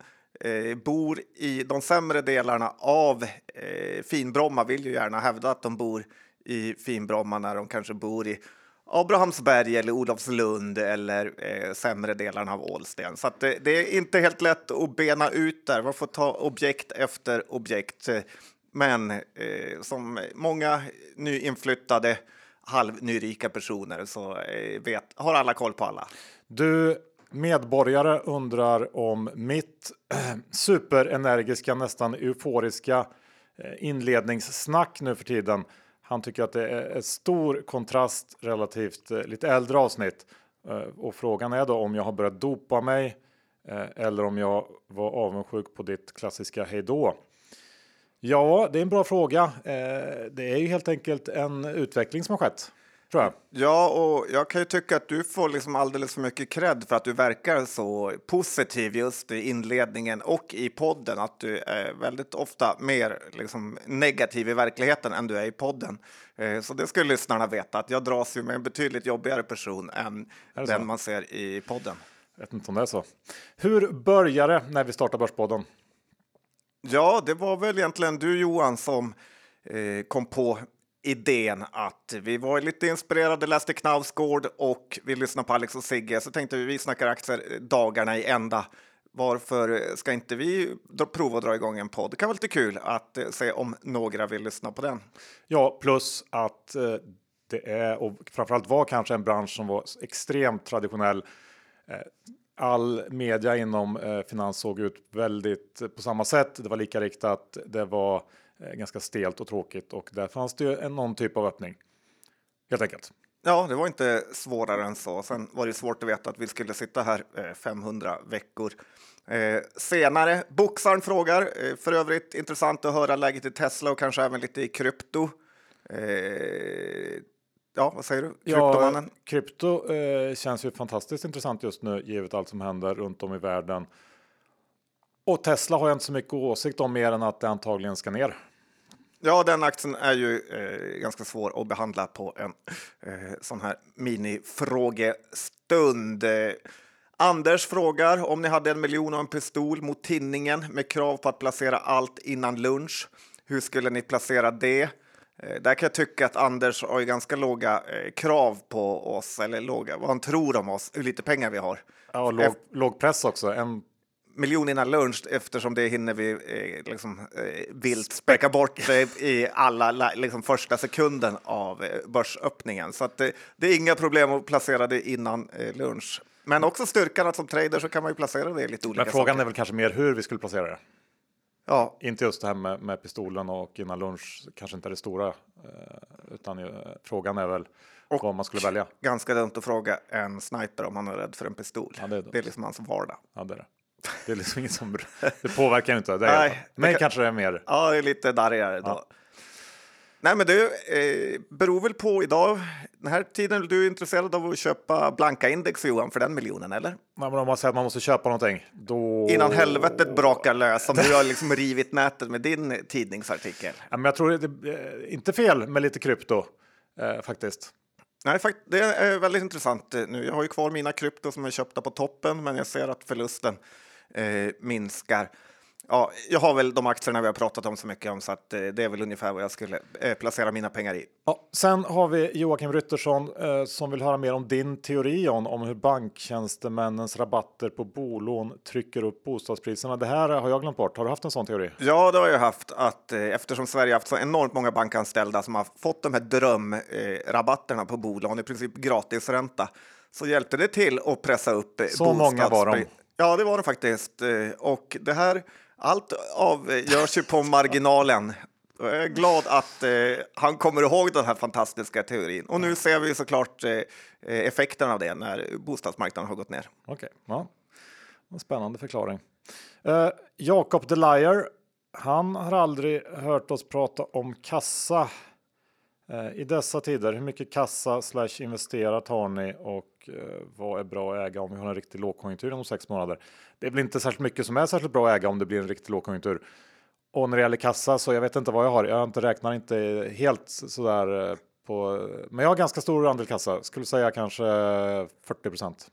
eh, bor i de sämre delarna av eh, Finbromma vill ju gärna hävda att de bor i Finbromma när de kanske bor i Abrahamsberg eller Olofslund eller eh, sämre delarna av Ålsten. Så att det, det är inte helt lätt att bena ut där. Man får ta objekt efter objekt. Eh, men eh, som många nyinflyttade halvnyrika personer så eh, vet, har alla koll på alla. Du medborgare undrar om mitt eh, superenergiska, nästan euforiska eh, inledningssnack nu för tiden. Han tycker att det är en stor kontrast relativt eh, lite äldre avsnitt. Och frågan är då om jag har börjat dopa mig eller om jag var avundsjuk på ditt klassiska hejdå. Ja, det är en bra fråga. Det är ju helt enkelt en utveckling som har skett, tror jag. Ja, och jag kan ju tycka att du får liksom alldeles för mycket cred för att du verkar så positiv just i inledningen och i podden. Att du är väldigt ofta mer liksom negativ i verkligheten än du är i podden. Eh, Så det skulle lyssnarna veta, att jag dras ju med en betydligt jobbigare person än den så? man ser i podden. Jag vet inte om det är så. Hur började det när vi startade Börspodden? Ja, det var väl egentligen du Johan som eh, kom på idén att vi var lite inspirerade, läste Knausgård och vi lyssnade på Alex och Sigge. Så tänkte vi, vi snackar aktier dagarna i ända. Varför ska inte vi prova att dra igång en podd? Det kan vara lite kul att eh, se om några vill lyssna på den. Ja, plus att eh, det är och framförallt var kanske en bransch som var extremt traditionell. Eh, all media inom finans såg ut väldigt på samma sätt. Det var lika riktat. Det var ganska stelt och tråkigt och där fanns det ju en, någon typ av öppning. Helt enkelt. Ja, det var inte svårare än så. Sen var det svårt att veta att vi skulle sitta här eh, 500 veckor eh, senare. Boxaren frågar, eh, för övrigt intressant att höra läget i Tesla och kanske även lite i krypto. Eh, ja, vad säger du? Kryptomannen? Ja, krypto eh, känns ju fantastiskt intressant just nu givet allt som händer runt om i världen. Och Tesla har jag inte så mycket åsikt om mer än att det antagligen ska ner. Ja, den aktien är ju eh, ganska svår att behandla på en eh, sån här minifrågestund. Eh, Anders frågar om ni hade en miljon och en pistol mot tinningen med krav på att placera allt innan lunch. Hur skulle ni placera det? Eh, där kan jag tycka att Anders har ju ganska låga eh, krav på oss, eller låga, vad han tror om oss, hur lite pengar vi har. Ja, och låg, låg press också. En miljon innan lunch eftersom det hinner vi eh, liksom, eh, vilt späcka bort eh, i alla liksom, första sekunden av eh, börsöppningen. Så att, det, det är inga problem att placera det innan eh, lunch. Men också styrkan att som trader så kan man ju placera det i lite olika Men frågan saker. är väl kanske mer hur vi skulle placera det. Ja, Inte just det här med, med pistolen och innan lunch kanske inte är det stora. Eh, utan ju, frågan är väl Och- vad man skulle välja. ganska dumt att fråga en sniper om han är rädd för en pistol. Ja, det är dumt. det är liksom hans vardag. Ja, det är det. [LAUGHS] Det är liksom inget som det påverkar inte. Det Nej, är, det men kan- kanske det är mer. Ja, det är lite darrigare då. Ja. Nej, men du, eh, beror väl på idag. Den här tiden är du intresserad av att köpa blanka index Johan för den miljonen, eller? Nej, men om man säger att man måste köpa någonting. Då... Innan helvetet brakar lös, som du har liksom rivit nätet med din tidningsartikel. Ja, men jag tror det är inte fel med lite krypto eh, faktiskt. Nej, det är väldigt intressant eh, nu. Jag har ju kvar mina krypto som är köpta på toppen, men jag ser att förlusten eh, minskar. Ja, jag har väl de aktierna vi har pratat om så mycket om, så att, eh, det är väl ungefär vad jag skulle eh, placera mina pengar i. Ja, sen har vi Joakim Ryttersson eh, som vill höra mer om din teori om, om hur banktjänstemännens rabatter på bolån trycker upp bostadspriserna. Det här har jag glömt bort. Har du haft en sån teori? Ja, det har jag haft att eh, eftersom Sverige haft så enormt många bankanställda som har fått de här drömrabatterna på bolån, i princip gratisränta, så hjälpte det till att pressa upp eh, Så många var de. Ja, det var det faktiskt. Eh, Och det här, allt avgörs ju på marginalen. Jag är glad att eh, han kommer ihåg den här fantastiska teorin. Och nu ser vi såklart eh, effekten av det när bostadsmarknaden har gått ner. Okej, ja. En spännande förklaring. Eh, Jakob the Liar. Han har aldrig hört oss prata om kassa. Eh, I dessa tider, hur mycket kassa slash investerat har ni och eh, vad är bra att äga om vi har en riktig lågkonjunktur om sex månader? Det är väl inte särskilt mycket som är särskilt bra att äga om det blir en riktig lågkonjunktur. Och när det gäller kassa så jag vet inte vad jag har. Jag har inte räknar inte helt sådär eh, på, men jag har ganska stor andel kassa. Skulle säga kanske 40 procent.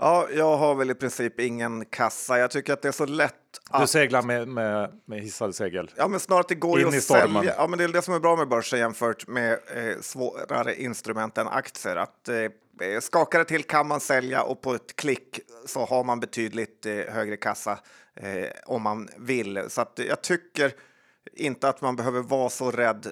Ja, jag har väl i princip ingen kassa. Jag tycker att det är så lätt Du att seglar med, med, med hissade segel. Ja, men snart det går ju In i att sälja. Ja, men det är det som är bra med börsen jämfört med eh, svårare instrument än aktier. Att eh, Eh, skakar det till kan man sälja och på ett klick så har man betydligt eh, högre kassa eh, om man vill. Så att jag tycker inte att man behöver vara så rädd.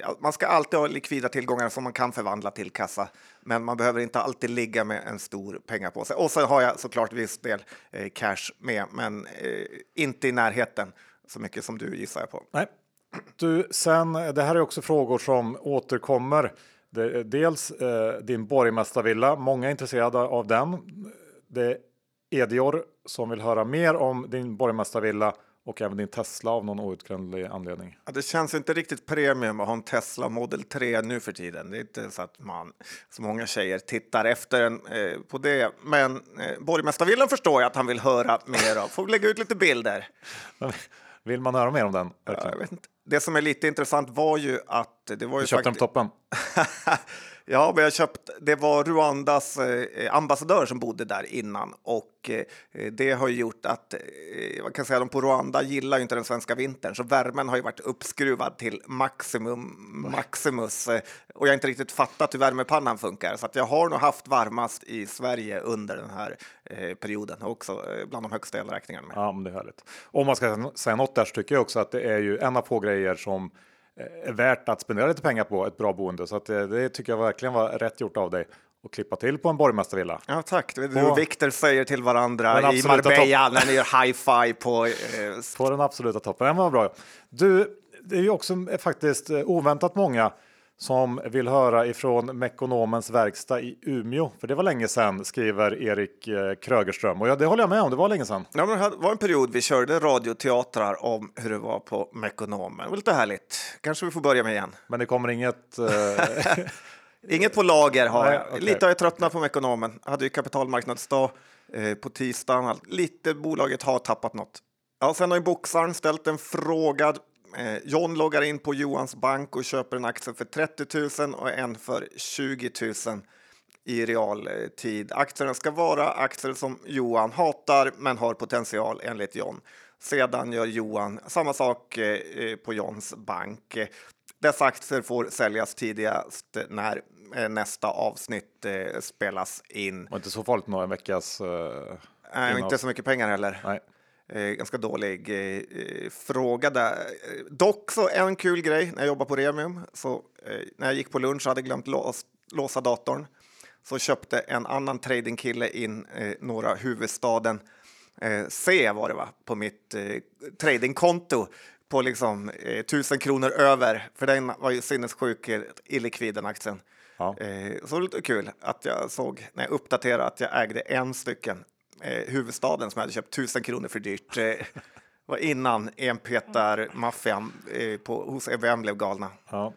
Eh, man ska alltid ha likvida tillgångar som man kan förvandla till kassa, men man behöver inte alltid ligga med en stor pengapåse. Och sen har jag såklart viss del eh, cash med, men eh, inte i närheten så mycket som du gissar jag på. Nej. Du, sen, det här är också frågor som återkommer. Det, är dels eh, din borgmästarvilla, många är intresserade av den. Det är Edior som vill höra mer om din borgmästarvilla och även din Tesla av någon outgrundlig anledning. Ja, det känns inte riktigt premium att ha en Tesla Model 3 nu för tiden. Det är inte så att man, så många tjejer tittar efter en eh, på det. Men eh, borgmästarvillan förstår jag att han vill höra mer av. Får vi lägga ut lite bilder. [LAUGHS] Vill man höra mer om den? Ja, jag vet inte. Det som är lite intressant var ju att det var ju Du köpte den på toppen. [LAUGHS] ja, men jag köpt, det var Rwandas eh, ambassadör som bodde där innan och eh, det har ju gjort att eh, vad kan säga, de på Rwanda gillar inte den svenska vintern så värmen har ju varit uppskruvad till maximum maximus eh, och jag har inte riktigt fattat hur värmepannan funkar så att jag har nog haft varmast i Sverige under den här eh, perioden också eh, bland de högsta elräkningarna. Med. Ja, men det är härligt. Om man ska säga något där så tycker jag också att det är ju en av få grejer som är värt att spendera lite pengar på ett bra boende. Så att det, det tycker jag verkligen var rätt gjort av dig att klippa till på en borgmästarvilla. Ja, tack. Du och Victor säger till varandra i Marbella när ni gör high-five på eh, På den absoluta toppen. Den var bra. Du, det är ju också eh, faktiskt eh, oväntat många som vill höra ifrån Mekonomens verkstad i Umeå. För det var länge sedan, skriver Erik eh, Krögerström. Och ja, det håller jag med om, det var länge sedan. Ja, men det var en period vi körde radioteatrar om hur det var på Mekonomen. Det var lite härligt. Kanske vi får börja med igen. Men det kommer inget... Eh, [LAUGHS] Inget på lager har Nej, jag. okej. Lite har jag tröttnat på Mekonomen. Jag hade ju kapitalmarknadsdag eh, på tisdagen. Lite bolaget har tappat något. Ja, sen har ju boxaren ställt en fråga. Eh, John loggar in på Johans bank och köper en aktie för 30 000 och en för 20 000 i realtid. Aktierna ska vara aktier som Johan hatar men har potential enligt John. Sedan gör Johan samma sak eh, eh, på Johns bank. Eh, Dessa aktier får säljas tidigast när eh, nästa avsnitt eh, spelas in. Och inte så farligt nog en veckas... Uh, Nej, inte så mycket pengar heller. Nej. Eh, ganska dålig eh, fråga där. Dock så en kul grej när jag jobbade på Remium. Så, eh, när jag gick på lunch hade glömt lås, låsa datorn så köpte en annan tradingkille in eh, några huvudstaden eh, C var det va, på mitt eh, tradingkonto på liksom eh, tusen kronor över, för den var ju sinnessjuk illikvid den aktien. Ja. Eh, så det var lite kul att jag såg när jag uppdaterade att jag ägde en stycken eh, huvudstaden som jag hade köpt tusen kronor för dyrt. Eh, var innan enpetar-maffian eh, hos EVM blev galna. Ja.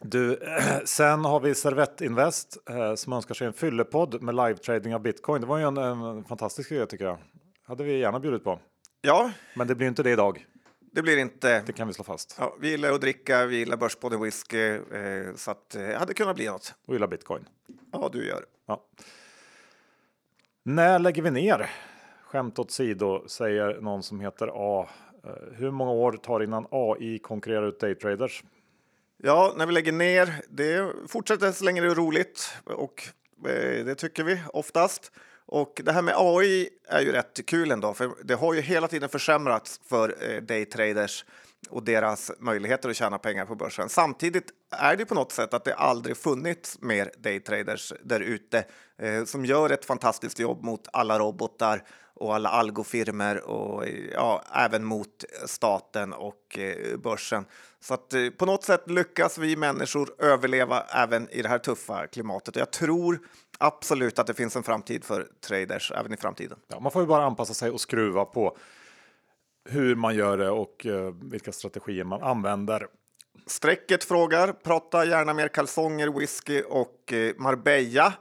Du, [CLEARS THROAT] sen har vi Servett Invest eh, som önskar sig en fyllepodd med live-trading av bitcoin. Det var ju en, en fantastisk idé tycker jag. hade vi gärna bjudit på. Ja. Men det blir inte det idag. Det blir inte. Det kan vi slå fast. Ja, vi gillar att dricka, vi gillar Börspodden whisky, eh, så att det eh, hade kunnat bli något. Och gillar bitcoin. Ja, du gör. Ja. När lägger vi ner? Skämt åt sido, säger någon som heter A. Eh, hur många år tar innan AI konkurrerar ut daytraders? Ja, när vi lägger ner, det fortsätter så länge det är roligt och eh, det tycker vi oftast. Och det här med AI är ju rätt kul ändå, för det har ju hela tiden försämrats för eh, daytraders och deras möjligheter att tjäna pengar på börsen. Samtidigt är det på något sätt att det aldrig funnits mer daytraders där ute eh, som gör ett fantastiskt jobb mot alla robotar och alla algofirmer och ja, även mot staten och eh, börsen. Så att eh, på något sätt lyckas vi människor överleva även i det här tuffa klimatet. Och jag tror absolut att det finns en framtid för traders även i framtiden. Ja, man får ju bara anpassa sig och skruva på hur man gör det och eh, vilka strategier man använder. Strecket frågar, prata gärna mer kalsonger, whisky och uh, Marbella.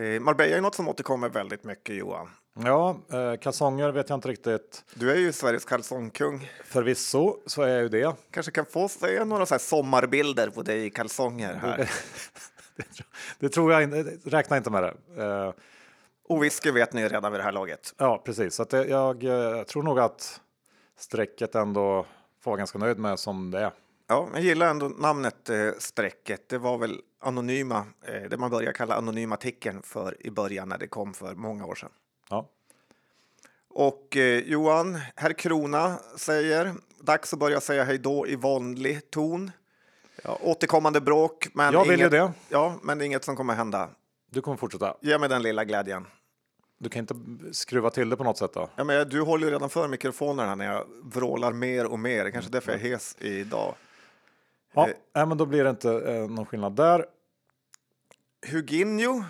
Uh, Marbella är något som återkommer väldigt mycket Johan. Ja, eh, kalsonger vet jag inte riktigt. Du är ju Sveriges kalsongkung. Förvisso så är jag ju det. Kanske kan få se några så sommarbilder på dig i kalsonger här. [LAUGHS] det, tror jag inte, räkna inte med det. Eh, och whisky vet ni redan vid det här laget. Ja, precis. Så jag, jag eh, tror nog att strecket ändå får vara ganska nöjd med som det är. Ja, jag gillar ändå namnet eh, strecket. Det var väl anonyma, eh, det man började kalla anonyma artikeln för i början när det kom för många år sedan. Ja. Och eh, Johan, herr Krona säger dags att börja säga hej då i vanlig ton. Ja, återkommande bråk, men, jag vill inget, ju det. Ja, men det är inget som kommer hända. Du kommer fortsätta. Ge mig den lilla glädjen. Du kan inte skruva till det på något sätt då? Ja, men du håller ju redan för mikrofonerna när jag vrålar mer och mer. Kanske därför jag är hes idag. Ja, eh, men då blir det inte eh, någon skillnad där. Huginio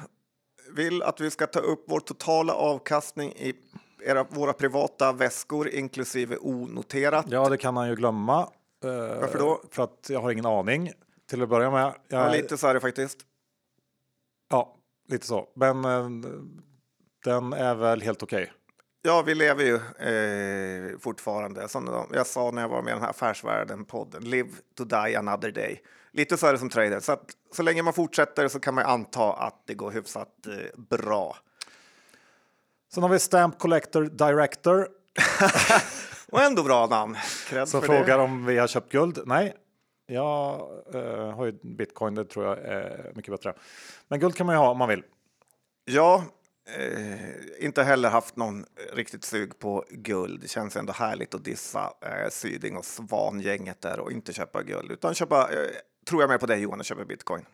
vill att vi ska ta upp vår totala avkastning i era, våra privata väskor inklusive onoterat. Ja, det kan han ju glömma. Eh, Varför då? För att jag har ingen aning till att börja med. Jag... Ja, lite så är det faktiskt. Ja, lite så. Men eh, den är väl helt okej. Ja, vi lever ju eh, fortfarande. Som jag sa när jag var med i den här Affärsvärlden-podden. Live to die another day. Lite så är det som trader. Så, att, så länge man fortsätter så kan man anta att det går hyfsat eh, bra. Sen har vi Stamp Collector Director. [LAUGHS] Och ändå bra namn. Cred Som frågar det. om vi har köpt guld. Nej, jag uh, har ju bitcoin. Det tror jag är mycket bättre. Men guld kan man ju ha om man vill. Ja, eh, inte heller haft någon riktigt sug på guld. Det känns ändå härligt att dissa eh, Syding och Svan-gänget där och inte köpa guld utan köpa, eh, tror jag med på dig Johan, och köpa bitcoin.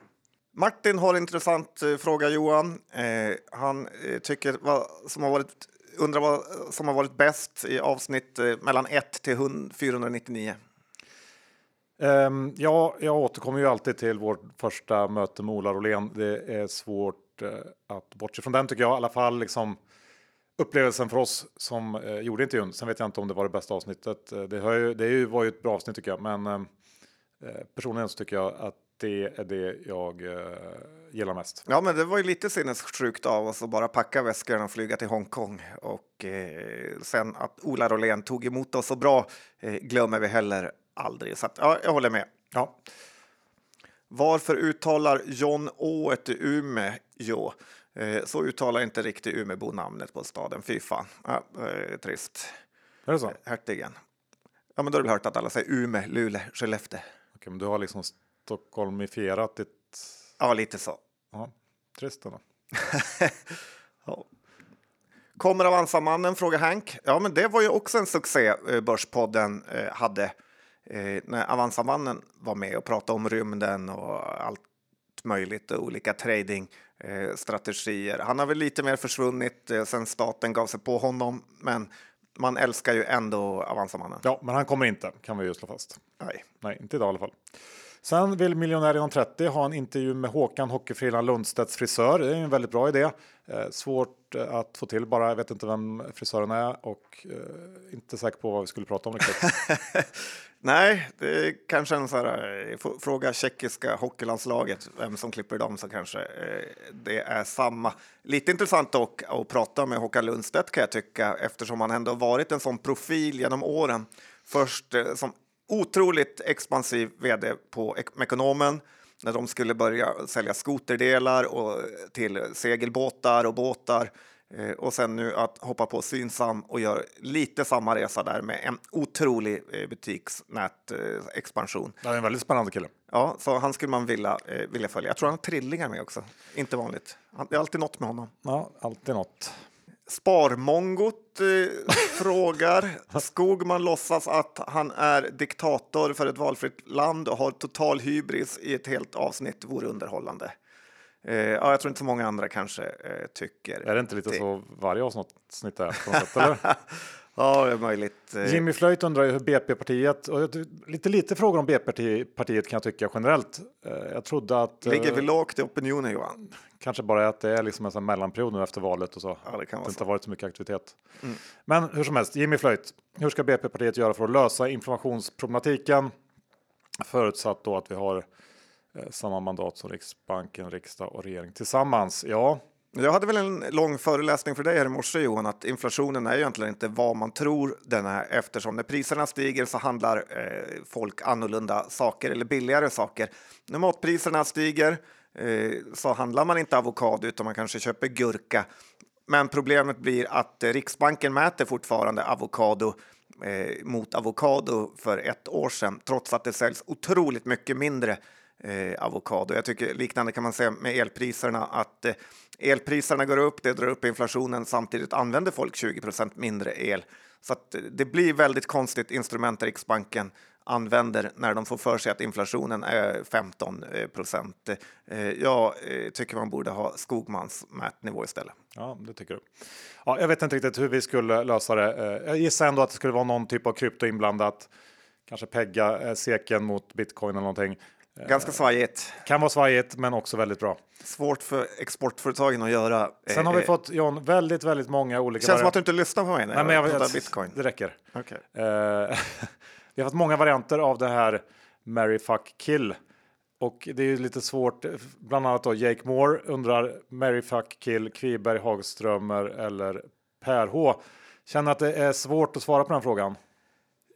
Martin har en intressant eh, fråga Johan. Eh, han eh, tycker vad som har varit, undrar vad som har varit bäst i avsnitt eh, mellan 1 till 499. Um, ehm, ja, jag återkommer ju alltid till vårt första möte med Ola Rolén. Det är svårt att bortse från den tycker jag. I alla fall liksom upplevelsen för oss som uh, gjorde intervjun. Sen vet jag inte om det var det bästa avsnittet. Uh, det, ju, det var ju ett bra avsnitt tycker jag, men uh, personligen så tycker jag att det är det jag gillar mest. Ja, men det var ju lite sinnessjukt av oss att bara packa väskorna och flyga till Hongkong och sen att Ola Rolén tog emot oss så bra glömmer vi heller aldrig. Så att, ja, jag håller med. Ja. Varför uttalar John Å i Umeå? Eh, så uttalar inte riktigt Umebo namnet på staden. Fy fan. Ja, eh, trist. Är det så? Hertigen. Ja, men då har du hört att alla säger Ume, Luleå, Skellefteå. Okej, men du har liksom Stockholmifierat ditt... Ja, lite så. Ja, trist ändå. [LAUGHS] Ja. Kommer Avanza-mannen? frågar Hank. Ja, men det var ju också en succé eh, Börspodden eh, hade eh, när Avanza-mannen var med och pratade om rymden och allt möjligt och olika tradingstrategier. Han har väl lite mer försvunnit eh, sen staten gav sig på honom, men man älskar ju ändå Avanza-mannen. Ja, men han kommer inte, kan vi ju slå fast. Nej. Nej, inte idag i alla fall. Sen vill miljonär inom 30 ha en intervju med Håkan Hockeyfrillan Lundstedts frisör. Det är en väldigt bra idé. Eh, svårt eh, att få till bara. Jag vet inte vem frisören är och eh, inte säker på vad vi skulle prata om riktigt. [LAUGHS] Nej, det är kanske en sån här, fråga tjeckiska hockeylandslaget vem som klipper dem så kanske det är samma. Lite intressant dock att prata med Håkan Lundstedt kan jag tycka eftersom han ändå varit en sån profil genom åren. Först som otroligt expansiv vd på Ek- Mekonomen när de skulle börja sälja skoterdelar och till segelbåtar och båtar. Eh, och sen nu att hoppa på Synsam och göra lite samma resa där med en otrolig eh, butiksnätexpansion. Det är en väldigt spännande kille. Ja, så han skulle man vilja, eh, vilja följa. Jag tror han har trillingar med också. Inte vanligt. Det är alltid något med honom. Ja, alltid något. Sparmongot eh, [LAUGHS] frågar. Skogman låtsas att han är diktator för ett valfritt land och har total hybris i ett helt avsnitt. vore underhållande. Eh, ja, jag tror inte så många andra kanske eh, tycker. Är det inte lite så varje avsnitt är? På något sätt, eller? [LAUGHS] Ja, det är möjligt. Eh, Jimmy Flöjt undrar ju hur BP-partiet, och lite lite frågor om BP-partiet kan jag tycka generellt. Eh, Jag trodde att eh, Ligger vi lågt i opinionen, Johan? kanske bara att det är liksom en sån mellanperiod nu efter valet och så. Ja, det kan vara inte så. har varit så mycket aktivitet. Men hur som helst, Jimmy Flöjt, hur ska BP-partiet göra för att lösa inflationsproblematiken? Förutsatt då att vi har eh, samma mandat som Riksbanken, riksdag och regering tillsammans. Ja, jag hade väl en lång föreläsning för dig här i morse Johan, att inflationen är egentligen inte vad man tror den är eftersom när priserna stiger så handlar eh, folk annorlunda saker eller billigare saker. När matpriserna stiger eh, så handlar man inte avokado utan man kanske köper gurka. Men problemet blir att eh, Riksbanken mäter fortfarande avokado eh, mot avokado för ett år sedan, trots att det säljs otroligt mycket mindre eh, avokado. Jag tycker liknande kan man säga med elpriserna, att eh, elpriserna går upp, det drar upp inflationen, samtidigt använder folk 20% mindre el. Så att eh, det blir väldigt konstigt instrument Riksbanken använder när de får för sig att inflationen är 15 procent. Eh, jag eh, tycker man borde ha Skogmans mätnivå istället. Ja, det tycker du. Ja, jag vet inte riktigt hur vi skulle lösa det. Jag gissar ändå att det skulle vara någon typ av krypto inblandat. Kanske pegga seken mot bitcoin eller någonting. Ganska svajigt. Kan vara svajigt, men också väldigt bra. Svårt för exportföretagen att göra. Sen har vi Eh, fått John väldigt, väldigt många olika. Känns som vari- att du inte lyssnar på mig när Nej, men jag vet, bitcoin. Det räcker. Eh, [LAUGHS] vi har fått många varianter av det här Mary fuck kill. Och det är ju lite svårt, bland annat då Jake Moore undrar Mary fuck kill, Kviberg, Hagströmer eller Per H. Känner att det är svårt att svara på den frågan.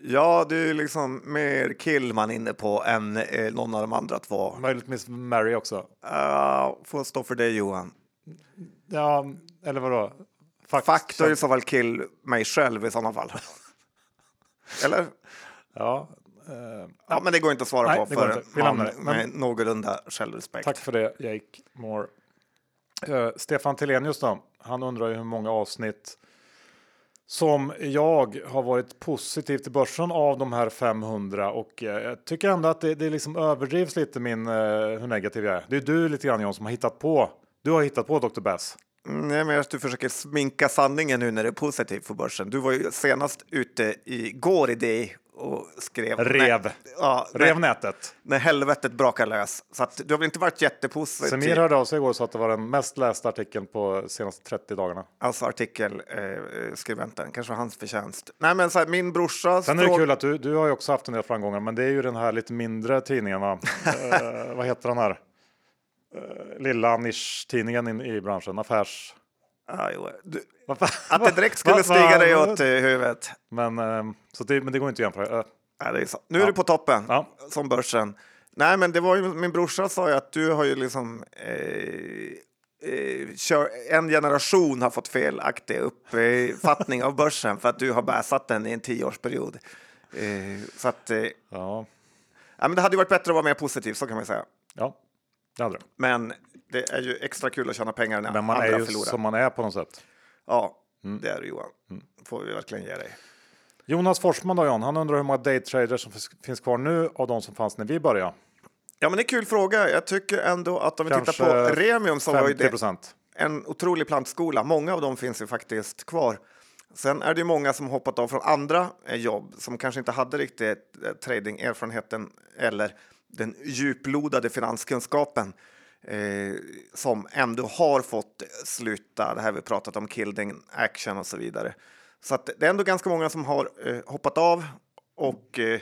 Ja, du är liksom mer kill man inne på än eh, någon av de andra två. Möjligtvis Mary också. Uh, får stå för dig Johan. Ja, eller vadå? Fuck, Fuck, då är det i så fall kill mig själv i sådana fall. [LAUGHS] Eller? Ja, eh, Ja, men det går inte att svara Nej, på det för man det. Men- med någorlunda självrespekt. Tack för det, Jake Moore. Eh, Stefan Telenius då? Han undrar ju hur många avsnitt som jag har varit positiv till börsen av de här 500 och eh, jag tycker ändå att det, det liksom överdrivs lite min eh, hur negativ jag är. Det är du lite grann John som har hittat på. Du har hittat på Dr. Bess. Nej, men att du försöker sminka sanningen nu när det är positivt för börsen. Du var ju senast ute igår i det och skrev... Rev. Nej, ja, Rev när, nätet. när helvetet brakar lös. Så att du har väl inte varit jättepositiv? Semir hörde av sig igår och sa att det var den mest lästa artikeln på senaste 30 dagarna. Alltså artikelskribenten, kanske var hans förtjänst. Nej, men så här, min brorsa... Sen är det kul att du, du har ju också haft en del framgångar, men det är ju den här lite mindre tidningen. Va? [LAUGHS] eh, vad heter den här? Eh, lilla nisch-tidningen in, i branschen, affärs... Ja, jo, du, att det direkt skulle stiga dig åt huvudet. Men, ehm, så det, men det går inte att jämföra. Ja, det är så. Nu är du på toppen, Ja. som börsen. Nej, men det var ju, min brorsa sa ju att du har ju liksom... Eh, eh, kör, en generation har fått felaktig uppfattning av börsen för att du har bäsat den i en tioårsperiod. Eh, så att... Eh, ja. Ja, men det hade ju varit bättre att vara mer positiv, så kan man säga. Ja, det hade det. Men det är ju extra kul att tjäna pengar när Men man andra är ju förlorar. som man är på något sätt. Ja, Mm. det är du Johan. Får vi verkligen ge dig. Jonas Forsman då John, han undrar hur många daytraders som finns- kvar nu av de som fanns när vi började. Ja, men det är en kul fråga. Jag tycker ändå att om vi Kanske tittar på Remium så var ju 50 det en otrolig plantskola. Många av dem finns ju faktiskt kvar. Sen är det ju många som hoppat av från andra eh, jobb som kanske inte hade riktigt eh, tradingerfarenheten eller den djuplodade finanskunskapen eh, som ändå har fått sluta. Det här vi pratat om, killed action och så vidare. Så att det är ändå ganska många som har eh, hoppat av och eh,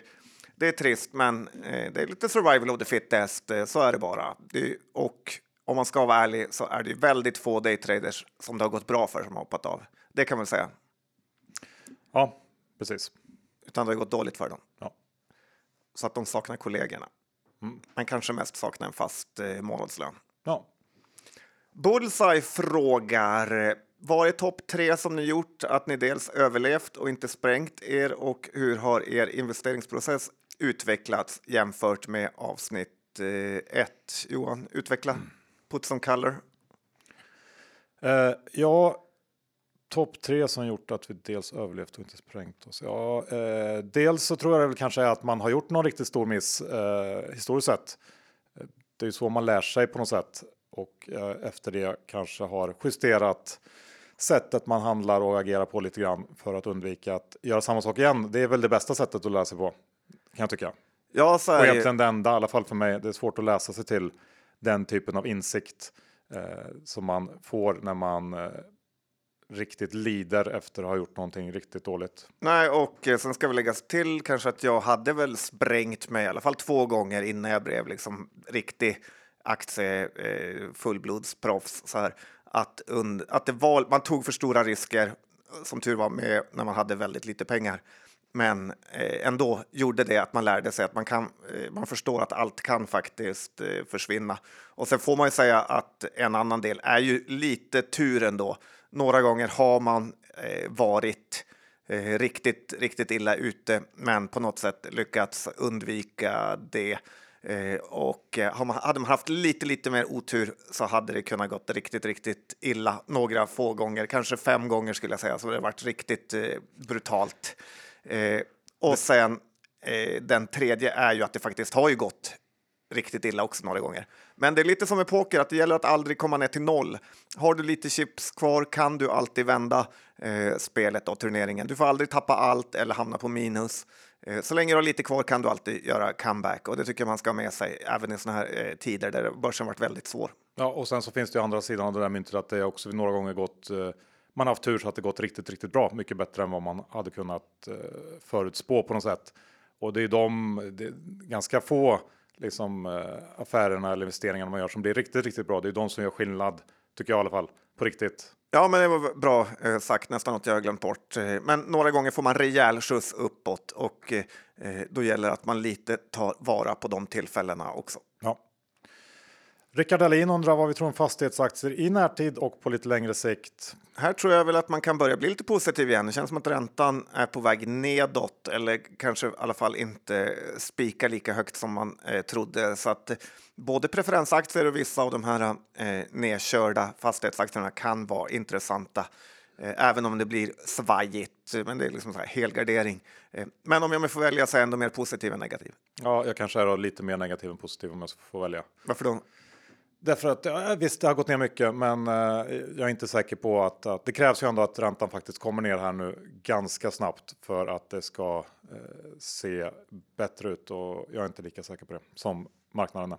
det är trist, men eh, det är lite survival of the fittest. Eh, så är det bara. Det, och om man ska vara ärlig så är det väldigt få daytraders som det har gått bra för som har hoppat av. Det kan man säga. Ja, precis. Utan det har gått dåligt för dem. Ja. Så att de saknar kollegorna. Men kanske mest saknar en fast eh, månadslön. Ja. Bullseye frågar vad är topp tre som ni gjort att ni dels överlevt och inte sprängt er och hur har er investeringsprocess utvecklats jämfört med avsnitt eh, ett? Johan, utveckla. Put some color. Eh, ja, topp tre som gjort att vi dels överlevt och inte sprängt oss. Ja, eh, dels så tror jag väl kanske är att man har gjort någon riktigt stor miss eh, historiskt sett. Det är ju så man lär sig på något sätt och eh, efter det kanske har justerat sättet man handlar och agerar på lite grann för att undvika att göra samma sak igen. Det är väl det bästa sättet att lära sig på kan jag tycka. Ja, så Och är det. egentligen det enda, i alla fall för mig. Det är svårt att läsa sig till den typen av insikt eh, som man får när man eh, riktigt lider efter att ha gjort någonting riktigt dåligt. Nej, och eh, sen ska vi lägga till kanske att jag hade väl sprängt mig i alla fall två gånger innan jag blev liksom riktig aktie eh, fullblodsproffs. Så här, att, und- att det var, man tog för stora risker, som tur var med när man hade väldigt lite pengar. Men eh, ändå gjorde det att man lärde sig att man kan. Eh, man förstår att allt kan faktiskt eh, försvinna. Och sen får man ju säga att en annan del är ju lite tur ändå. Några gånger har man eh, varit eh, riktigt, riktigt illa ute, men på något sätt lyckats undvika det. Eh, och hade man haft lite, lite mer otur så hade det kunnat gått riktigt, riktigt illa några få gånger, kanske fem gånger skulle jag säga, så det har varit riktigt brutalt. Och sen den tredje är ju att det faktiskt har ju gått riktigt illa också några gånger. Men det är lite som med poker, att det gäller att aldrig komma ner till noll. Har du lite chips kvar kan du alltid vända eh, spelet och turneringen. Du får aldrig tappa allt eller hamna på minus. Eh, så länge du har lite kvar kan du alltid göra comeback och det tycker jag man ska ha med sig även i såna här eh, tider där börsen varit väldigt svår. Ja, och sen så finns det ju andra sidan av det där myntet att det också några gånger gått. Eh, man har haft tur så att det gått riktigt, riktigt bra, mycket bättre än vad man hade kunnat eh, förutspå på något sätt. Och det är de det är ganska få liksom eh, affärerna eller investeringarna man gör som blir riktigt, riktigt bra. Det är de som gör skillnad, tycker jag i alla fall, på riktigt. Ja, men det var bra eh, sagt, nästan något jag har glömt bort. Eh, Men några gånger får man rejäl skjuts uppåt och eh, eh då gäller det att man lite tar vara på de tillfällena också. Rickard Dahlin undrar vad vi tror om fastighetsaktier i närtid och på lite längre sikt. Här tror jag väl att man kan börja bli lite positiv igen. Det känns som att räntan är på väg nedåt eller kanske i alla fall inte spika lika högt som man eh, trodde. Så att eh, både preferensaktier och vissa av de här eh, nedkörda fastighetsaktierna kan vara intressanta. Eh, även om det blir svajigt, men det är liksom så här helgardering. Eh, men om jag får välja så är jag ändå mer positiv än negativ. Ja, jag kanske är lite mer negativ än positiv om jag ska få välja. Varför då? Därför att visst, det har gått ner mycket, men eh, jag är inte säker på att, att det krävs ju ändå att räntan faktiskt kommer ner här nu ganska snabbt för att det ska eh, se bättre ut och jag är inte lika säker på det som marknaden är.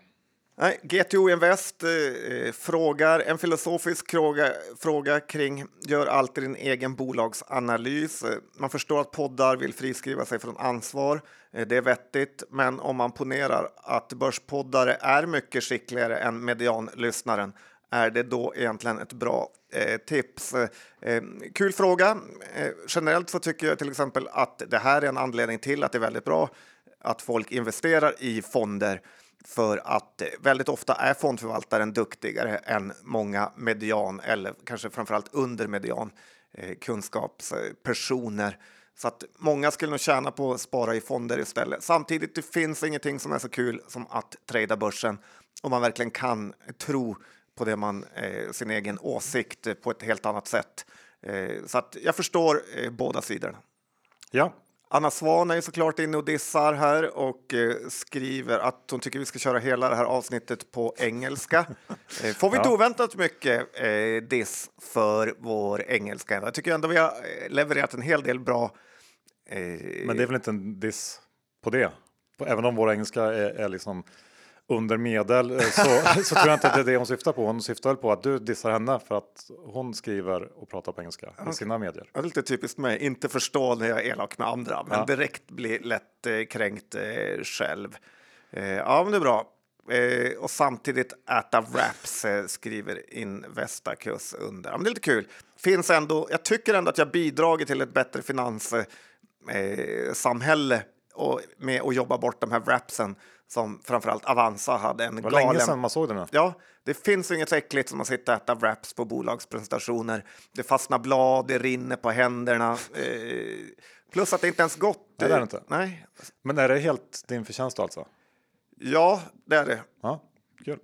Nej, GTO Invest eh, eh, frågar en filosofisk fråga, fråga kring gör alltid din egen bolagsanalys. Eh, man förstår att poddar vill friskriva sig från ansvar. Eh, det är vettigt, men om man ponerar att börspoddare är mycket skickligare än medianlyssnaren är det då egentligen ett bra eh, tips? Eh, eh, kul fråga. Eh, generellt så tycker jag till exempel att det här är en anledning till att det är väldigt bra att folk investerar i fonder för att eh, väldigt ofta är fondförvaltaren duktigare än många median eller kanske framförallt under median eh, kunskapspersoner. Så att många skulle nog tjäna på att spara i fonder istället. Samtidigt, det finns ingenting som är så kul som att trada börsen om man verkligen kan tro på det man, eh, sin egen åsikt på ett helt annat sätt. Eh, så att jag förstår eh, båda sidorna. Ja, Anna Svan är såklart inne och dissar här och eh, skriver att hon tycker vi ska köra hela det här avsnittet på engelska. [LAUGHS] Eh, får vi inte Ja. oväntat mycket eh, diss för vår engelska? Jag tycker ändå vi har levererat en hel del bra. Men det är väl inte en diss på det. Även om vår engelska är, är liksom under medel eh, så, [LAUGHS] så tror jag inte att det är det hon syftar på. Hon syftar väl på att du dissar henne för att hon skriver och pratar på engelska i sina medier. Ja, lite typiskt mig, inte förstå när jag är elak med andra, men Ja. direkt bli lätt eh, kränkt eh, själv. Eh, ja, men det är bra. Eh, och samtidigt äta wraps eh, skriver in Vestakus under. Ja, men det är lite kul. Finns ändå, jag tycker ändå att jag bidragit till ett bättre finanssamhälle eh, samhälle och med att jobba bort de här wrapsen som framförallt Avanza hade en Det var länge galen sedan man såg det nu. Ja, det finns inget äckligt som att sitta och äta wraps på bolagspresentationer. Det fastnar blad, det rinner på händerna. [LAUGHS] Eh, plus att det inte ens gott. Nej, det är det eh, inte. Nej. Men är det helt din förtjänst alltså? Ja, det är det. Ja, kul.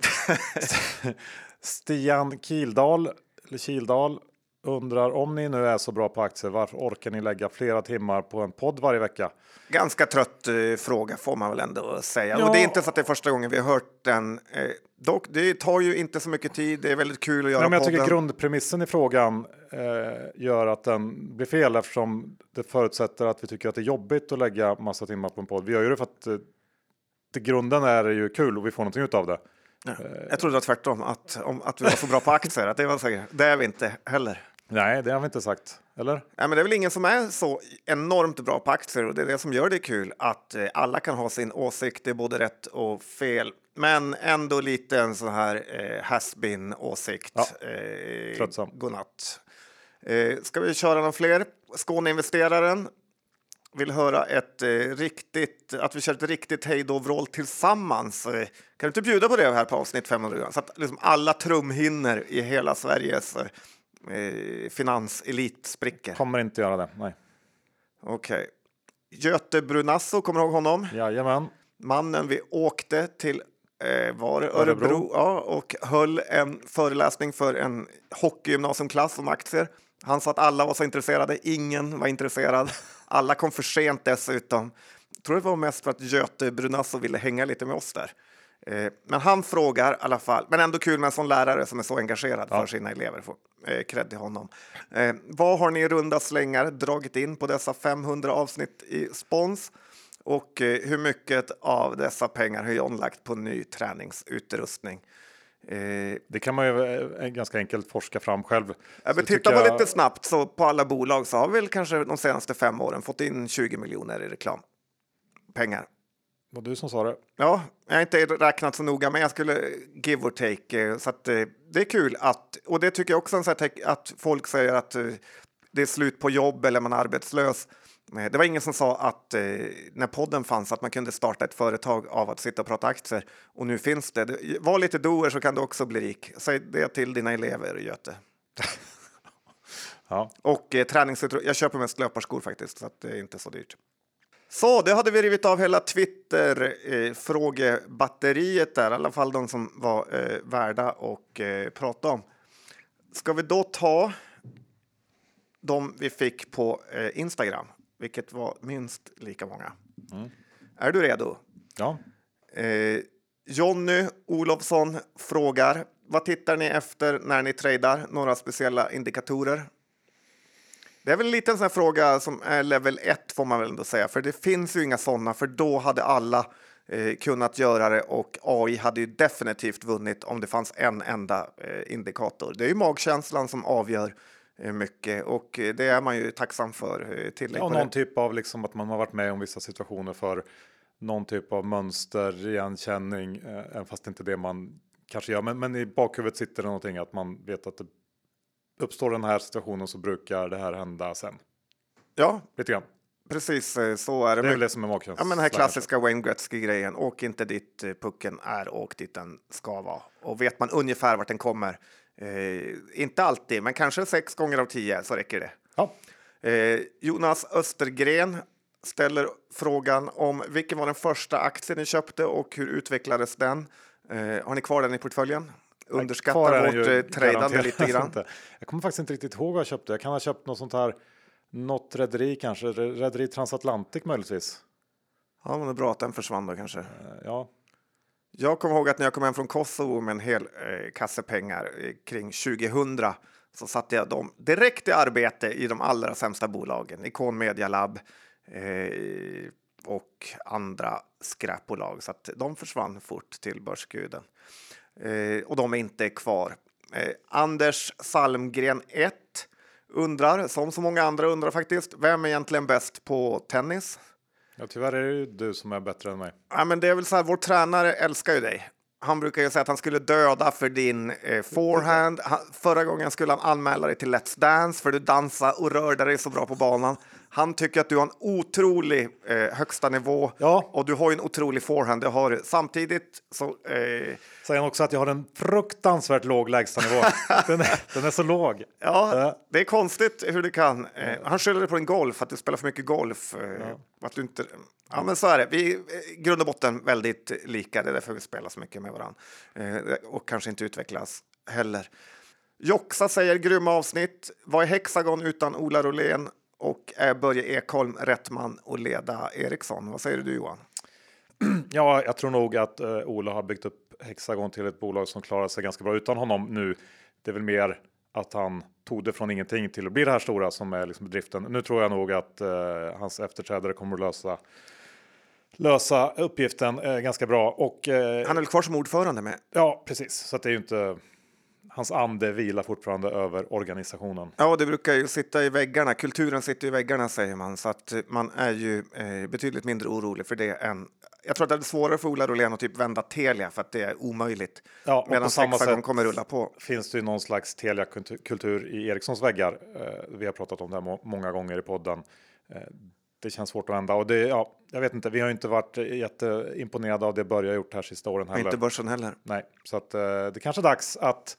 [LAUGHS] Stian Kildal, eller Kildal undrar om ni nu är så bra på aktier, varför orkar ni lägga flera timmar på en podd varje vecka? Ganska trött eh, fråga får man väl ändå säga. Ja. Och det är inte så att det är första gången vi har hört den. Eh, dock, det tar ju inte så mycket tid. Det är väldigt kul att göra Nej, men jag podden. tycker grundpremissen i frågan eh, gör att den blir fel eftersom det förutsätter att vi tycker att det är jobbigt att lägga massa timmar på en podd. Vi gör ju det för att eh, till grunden är det ju kul och vi får någonting ut av det. Jag trodde det var tvärtom, att, om, att vi var så bra på aktier. Att det, var så, det är vi inte heller. Nej, det har vi inte sagt. Eller? Nej, men det är väl ingen som är så enormt bra på aktier och det är det som gör det kul att eh, alla kan ha sin åsikt, det är både rätt och fel. Men ändå lite en sån här eh, has-been åsikt. Ja, eh, tröttsam. Godnatt. Eh, ska vi köra någon fler? Skåneinvesteraren vill höra ett eh, riktigt, att vi kör ett riktigt hej då tillsammans. Eh, kan du inte bjuda på det här på avsnitt 500? Så att liksom alla trumhinnor i hela Sveriges eh, finanselit spricker. Kommer inte göra det. Nej. Okej. Göte Brunasso, kommer du ihåg honom? Jajamän. Mannen vi åkte till eh, var Örebro, Örebro. Ja, och höll en föreläsning för en hockeygymnasiumklass om aktier. Han sa att alla var så intresserade, ingen var intresserad. [LAUGHS] Alla kom för sent dessutom. Jag tror det var mest för att Göte Brunasso ville hänga lite med oss där. Eh, men han frågar i alla fall, men ändå kul med en sån lärare som är så engagerad för sina elever. Eh, cred till honom. Eh, vad har ni i runda slängar dragit in på dessa 500 avsnitt i spons? Och eh, hur mycket av dessa pengar har John lagt på ny träningsutrustning? Eh, Det kan man ju eh, ganska enkelt forska fram själv. Ja, men tycker titta på jag- lite snabbt så på alla bolag så har vi väl kanske de senaste fem åren fått in 20 miljoner i reklam. Pengar. Det var du som sa det. Ja, jag har inte räknat så noga, men jag skulle give or take. eh, Så att, det är kul att, och det tycker jag också att folk säger att eh, det är slut på jobb eller man är arbetslös. Eh, Det var ingen som sa att eh, när podden fanns att man kunde starta ett företag av att sitta och prata aktier. Och nu finns det. Det- Var lite doer så kan du också bli rik. Säg det till dina elever, Göte. [LAUGHS] Ja. Och eh, träningsutrustning. Jag köper mest löparskor faktiskt, så att det är inte så dyrt. Så, det hade vi rivit av hela Twitter-frågebatteriet där, i alla fall de som var eh, värda att eh, prata om. Ska vi då ta de vi fick på eh, Instagram, vilket var minst lika många. Är du redo? ja. Eh, Jonny Olofsson frågar vad tittar ni efter när ni tradar? Några speciella indikatorer? Det är väl en liten sån fråga som är level 1 får man väl ändå säga, för det finns ju inga sådana, för då hade alla eh, kunnat göra det och AI hade ju definitivt vunnit om det fanns en enda eh, indikator. Det är ju magkänslan som avgör eh, mycket och det är man ju tacksam för. Eh, tillägg Ja, någon det. typ av liksom att man har varit med om vissa situationer för någon typ av mönster, igenkänning, eh, även fast det inte är det man kanske gör. Men, men i bakhuvudet sitter det någonting att man vet att det uppstår den här situationen så brukar det här hända sen. Ja, Lite grann. precis eh, så är det. Det är väl det som är magkänslan. Ja, men den här klassiska Wayne Gretzky-grejen. Åk inte dit eh, pucken är, åk dit den ska vara. Och vet man ungefär vart den kommer, eh, inte alltid, men kanske sex gånger av tio så räcker det. Ja, Eh, Jonas Östergren ställer frågan om vilken var den första aktien ni köpte och hur utvecklades den? Eh, har ni kvar den i portföljen? Underskattar vårt ju eh, tradande lite grann. inte. Jag kommer faktiskt inte riktigt ihåg vad jag köpte. Jag kan ha köpt något sånt här. Något rederi kanske, rederi Transatlantic möjligtvis. Ja, men det är bra att den försvann då kanske. Eh, Ja, Jag kommer ihåg att när jag kom hem från Kosovo med en hel eh, kasse pengar eh, kring 2000 så satte jag dem direkt i arbete i de allra sämsta bolagen. Icon Media Lab eh, och andra skräpbolag. Så att de försvann fort till börsguden. Eh, och de är inte kvar. Eh, Anders Salmgren 1 undrar, som så många andra undrar faktiskt, vem är egentligen bäst på tennis? ja tyvärr är det ju du som är bättre än mig. Ja, men det är väl så här, vår tränare älskar ju dig. Han brukar ju säga att han skulle döda för din eh, forehand. Han, förra gången skulle han anmäla dig till Let's Dance för du dansar och rörde dig så bra på banan. Han tycker att du har en otrolig eh, högsta nivå Ja. och du har ju en otrolig forehand. Det har du. Samtidigt så eh, Säger han också att jag har en fruktansvärt låg lägstanivå. [LAUGHS] den, är, den är så låg. Ja, Ja. det är konstigt hur du kan. Eh, han skyller på din golf, att du spelar för mycket golf. Eh, att du inte... Ja, men så är det. Vi är i grund och botten väldigt lika. Det är därför vi spelar så mycket med varandra. Eh, och kanske inte utvecklas heller. Joxa säger grymma avsnitt. Vad är Hexagon utan Ola Rolén? Och är Börje Ekholm rätt man att leda Ericsson? Vad säger du Johan? [CLEARS THROAT] Ja, jag tror nog att uh, Ola har byggt upp Hexagon till ett bolag som klarar sig ganska bra utan honom nu. Det är väl mer att han tog det från ingenting till att bli det här stora som är liksom bedriften. Nu tror jag nog att uh, hans efterträdare kommer att lösa lösa uppgiften uh, ganska bra och uh, Han är väl kvar som ordförande med? ja, precis. Så att det är ju inte hans ande vilar fortfarande över organisationen. Ja, det brukar ju sitta i väggarna. Kulturen sitter i väggarna säger man, så att man är ju eh, betydligt mindre orolig för det än. Jag tror att det är svårare för Ola Rolén att typ vända Telia för att det är omöjligt. Ja, Medan på samma Hexagon sätt kommer rulla på. finns det ju någon slags Telia-kultur i Ericssons väggar. Eh, vi har pratat om det här må- många gånger i podden. Eh, det känns svårt att vända och det, ja, jag vet inte, vi har inte varit jätteimponerade av det Börje har gjort här sista åren heller. inte börsen heller. Nej, så att eh, det kanske är dags att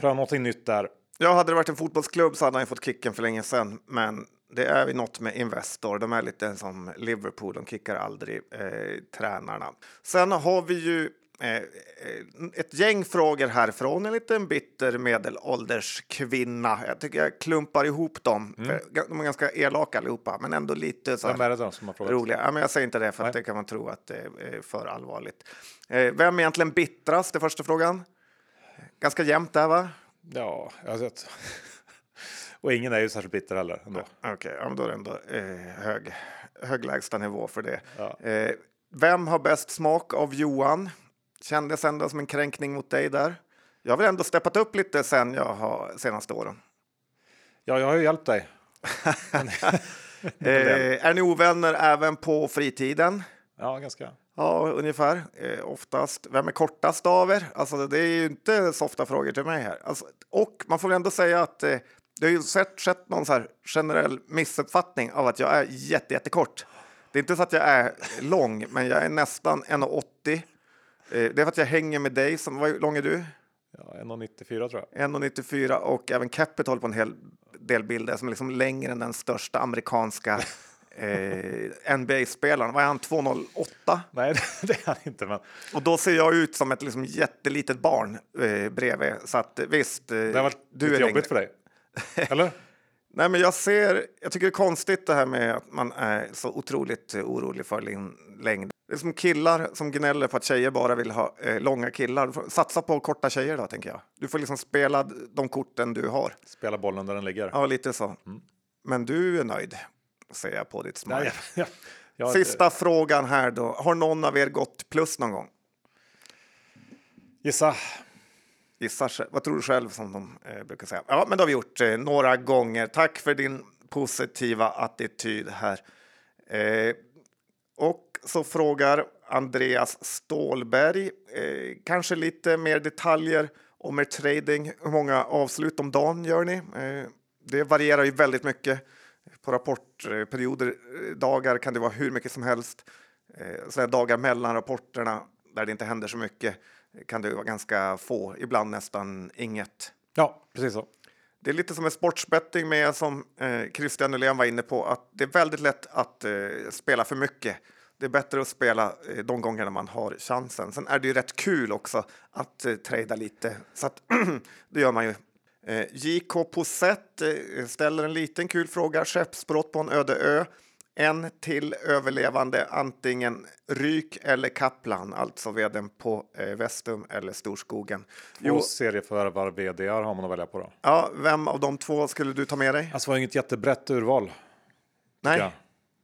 pröva någonting nytt där. Ja, hade det varit en fotbollsklubb så hade han ju fått kicken för länge sedan. Men det är ju något med Investor. De är lite som Liverpool, de kickar aldrig eh, tränarna. Sen har vi ju eh, eh, ett gäng frågor härifrån en liten bitter medelålders kvinna. Jag tycker jag klumpar ihop dem. För De är ganska elaka allihopa, men ändå lite så här roliga. Ja, men jag säger inte det för det kan man tro att det är för allvarligt. Eh, vem är egentligen bittrast? Det första frågan. Ganska jämnt där, va? Ja, jag vet. [LAUGHS] och ingen är ju särskilt bitter heller ändå. Okej, ja, men då är det ändå eh, hög, hög lägsta nivå för det. Ja. Eh, vem har bäst smak av Johan? Kändes ändå som en kränkning mot dig där. Jag har väl ändå steppat upp lite sen jag har senaste åren. Ja, jag har ju hjälpt dig. [LAUGHS] [LAUGHS] Eh, är ni ovänner även på fritiden? Ja, ganska. Ja, ungefär. Eh, oftast. Vem är kortast av er? Alltså, det är ju inte så ofta frågor till mig här. Alltså, och man får väl ändå säga att eh, det har ju sett, skett någon så här generell missuppfattning av att jag är jätte, jättekort. Det är inte så att jag är lång, men jag är nästan 1,80. Eh, det är för att jag hänger med dig. Som, vad lång är du? Ja, 1,94 tror jag. 1,94 och även Capit håller på en hel del bilder som är liksom längre än den största amerikanska eh, NBA-spelaren. Vad är han? 2,08? Nej, [LAUGHS] det är han inte. Men Och då ser jag ut som ett liksom jättelitet barn eh, bredvid. Så att eh, visst, eh, det har varit du lite är jobbigt längre. för dig. Eller? [LAUGHS] Nej, men jag ser, jag tycker det är konstigt det här med att man är så otroligt eh, orolig för längd. Det är som killar som gnäller på att tjejer bara vill ha eh, långa killar. Satsa på korta tjejer då, tänker jag. Du får liksom spela de korten du har. Spela bollen där den ligger. Ja, lite så. Men du är nöjd, ser jag på ditt smile. Ja, ja, [LAUGHS] Sista frågan här då. Har någon av er gått plus någon gång? Gissa. Själv. vad tror du själv som de eh, brukar säga? Ja, men det har vi gjort eh, några gånger. Tack för din positiva attityd här. Eh, och så frågar Andreas Stålberg, eh, kanske lite mer detaljer om er trading. Hur många avslut om dagen gör ni? Eh, det varierar ju väldigt mycket. På rapportperioder, eh, dagar kan det vara hur mycket som helst. Eh, så dagar mellan rapporterna där det inte händer så mycket kan det vara ganska få, ibland nästan inget. Ja, precis så. Det är lite som en sportsbetting med som eh, Christian Nylén var inne på, att det är väldigt lätt att eh, spela för mycket. Det är bättre att spela eh, de gångerna man har chansen. Sen är det ju rätt kul också att eh, trada lite, så att [CLEARS THROAT] det gör man ju. Eh, JK Posett eh, ställer en liten kul fråga. Skeppsbrott på en öde ö. En till överlevande, antingen Ryk eller Kaplan, alltså vdn på eh, Vestum eller Storskogen. Två serieförvärvar vd har man att välja på då. Ja, vem av de två skulle du ta med dig? Alltså det var inget jättebrett urval. Nej.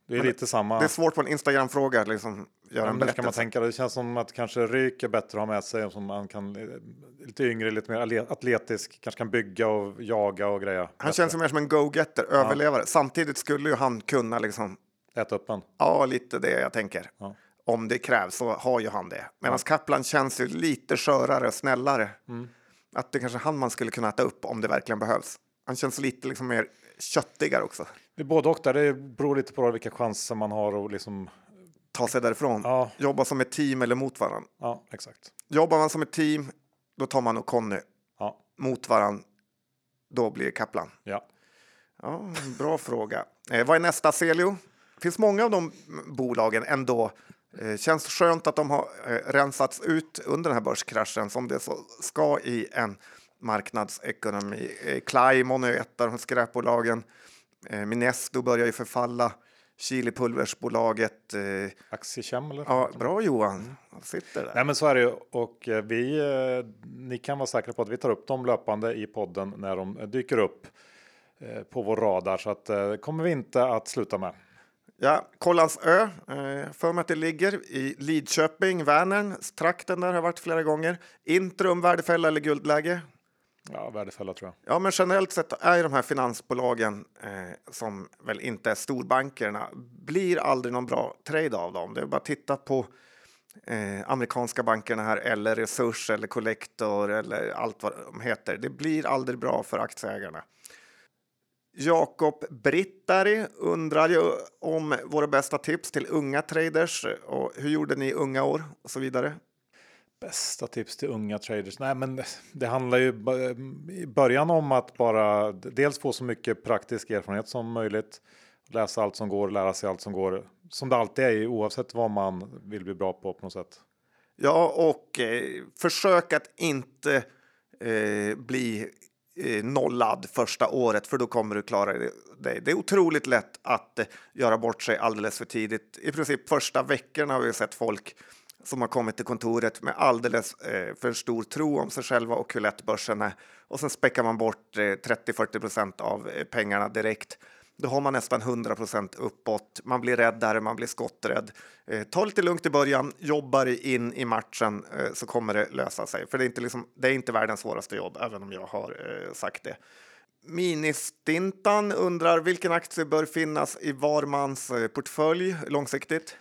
Det är lite samma. det är svårt på en Instagram-fråga liksom göra Ja, en det kan man berättelse. tänka. Det känns som att kanske Ryk är bättre att ha med sig. Som man kan, eh, lite yngre, lite mer atletisk, kanske kan bygga och jaga och greja. Han känns ju mer som en go-getter, överlevare. Samtidigt skulle ju han kunna liksom, Äta upp en. ja, lite det jag tänker. Ja. Om det krävs så har ju han det. Medan Kaplan känns ju lite skörare och snällare. Mm. Att det kanske är han man skulle kunna äta upp om det verkligen behövs. Han känns lite liksom mer köttigare också. Det är både och där. Det beror lite på vilka chanser man har och liksom. Ta sig därifrån. Ja, Jobba som ett team eller mot varandra. ja exakt. Jobbar man som ett team, då tar man och Conny. Ja, Mot varandra, då blir det Kaplan. ja. Ja, bra fråga. Eh, vad är nästa Celio? Finns många av de bolagen ändå. Eh, känns skönt att de har eh, rensats ut under den här börskraschen som det så ska i en marknadsekonomi. Eh, Claimon är ett av de skräpbolagen. Eh, Minesto börjar ju förfalla. Chilipulversbolaget. Eh, Aktiekäm eller? ja, bra Johan, Han sitter där. Nej, men så är det ju. Och eh, vi, eh, ni kan vara säkra på att vi tar upp dem löpande i podden när de dyker upp eh, på vår radar. Så att eh, kommer vi inte att sluta med. Ja, Kollansö, eh, för mig att det ligger i Lidköping, Vänern, trakten där har jag varit flera gånger. Intrum, värdefälla eller guldläge? Ja, värdefälla tror jag. Ja, men generellt sett är de här finansbolagen eh, som väl inte är storbankerna blir aldrig någon bra trade av dem. Det är bara att titta på eh, amerikanska bankerna här eller Resurs eller Collector eller allt vad de heter. Det blir aldrig bra för aktieägarna. Jakob Brittari undrar ju om våra bästa tips till unga traders och hur gjorde ni i unga år och så vidare. Bästa tips till unga traders? Nej, men det handlar ju i början om att bara dels få så mycket praktisk erfarenhet som möjligt. Läsa allt som går, lära sig allt som går. Som det alltid är oavsett vad man vill bli bra på på något sätt. Ja, och eh, försök att inte eh, bli eh, nollad första året, för då kommer du klara dig. Det är otroligt lätt att eh, göra bort sig alldeles för tidigt. I princip första veckorna har vi sett folk som har kommit till kontoret med alldeles eh, för stor tro om sig själva och hur lätt börsen är. Och sen späckar man bort eh, 30-40 procent av eh, pengarna direkt. Då har man nästan 100 procent uppåt. Man blir räddare, man blir skotträdd. Eh, ta lite lugnt i början, jobba dig in i matchen eh, så kommer det lösa sig. För det är inte, liksom, det är inte världens svåraste jobb, även om jag har eh, sagt det. Ministintan undrar vilken aktie bör finnas i var mans eh, portfölj långsiktigt?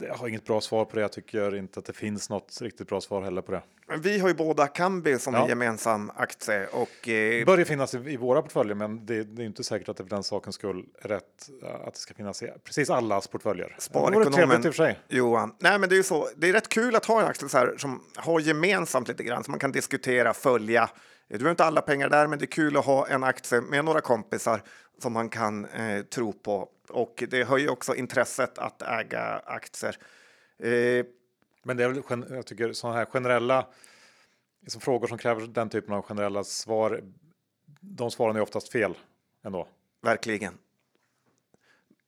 Jag har inget bra svar på det. Jag tycker inte att det finns något riktigt bra svar heller på det. Vi har ju båda Kambi som Ja. en gemensam aktie och Det eh, bör ju finnas i, i våra portföljer, men det, det är inte säkert att det för den sakens skull är rätt eh, att det ska finnas i precis allas portföljer. Det Sparekonomen trevligt i och för sig. Johan. Nej, men det är ju så. Det är rätt kul att ha en aktie så här, som har gemensamt lite grann, så man kan diskutera, följa. Du behöver inte alla pengar där, men det är kul att ha en aktie med några kompisar som man kan eh, tro på. Och det höjer också intresset att äga aktier. Eh, Men det är väl, jag tycker sådana här generella liksom frågor som kräver den typen av generella svar. De svaren är oftast fel ändå. Verkligen.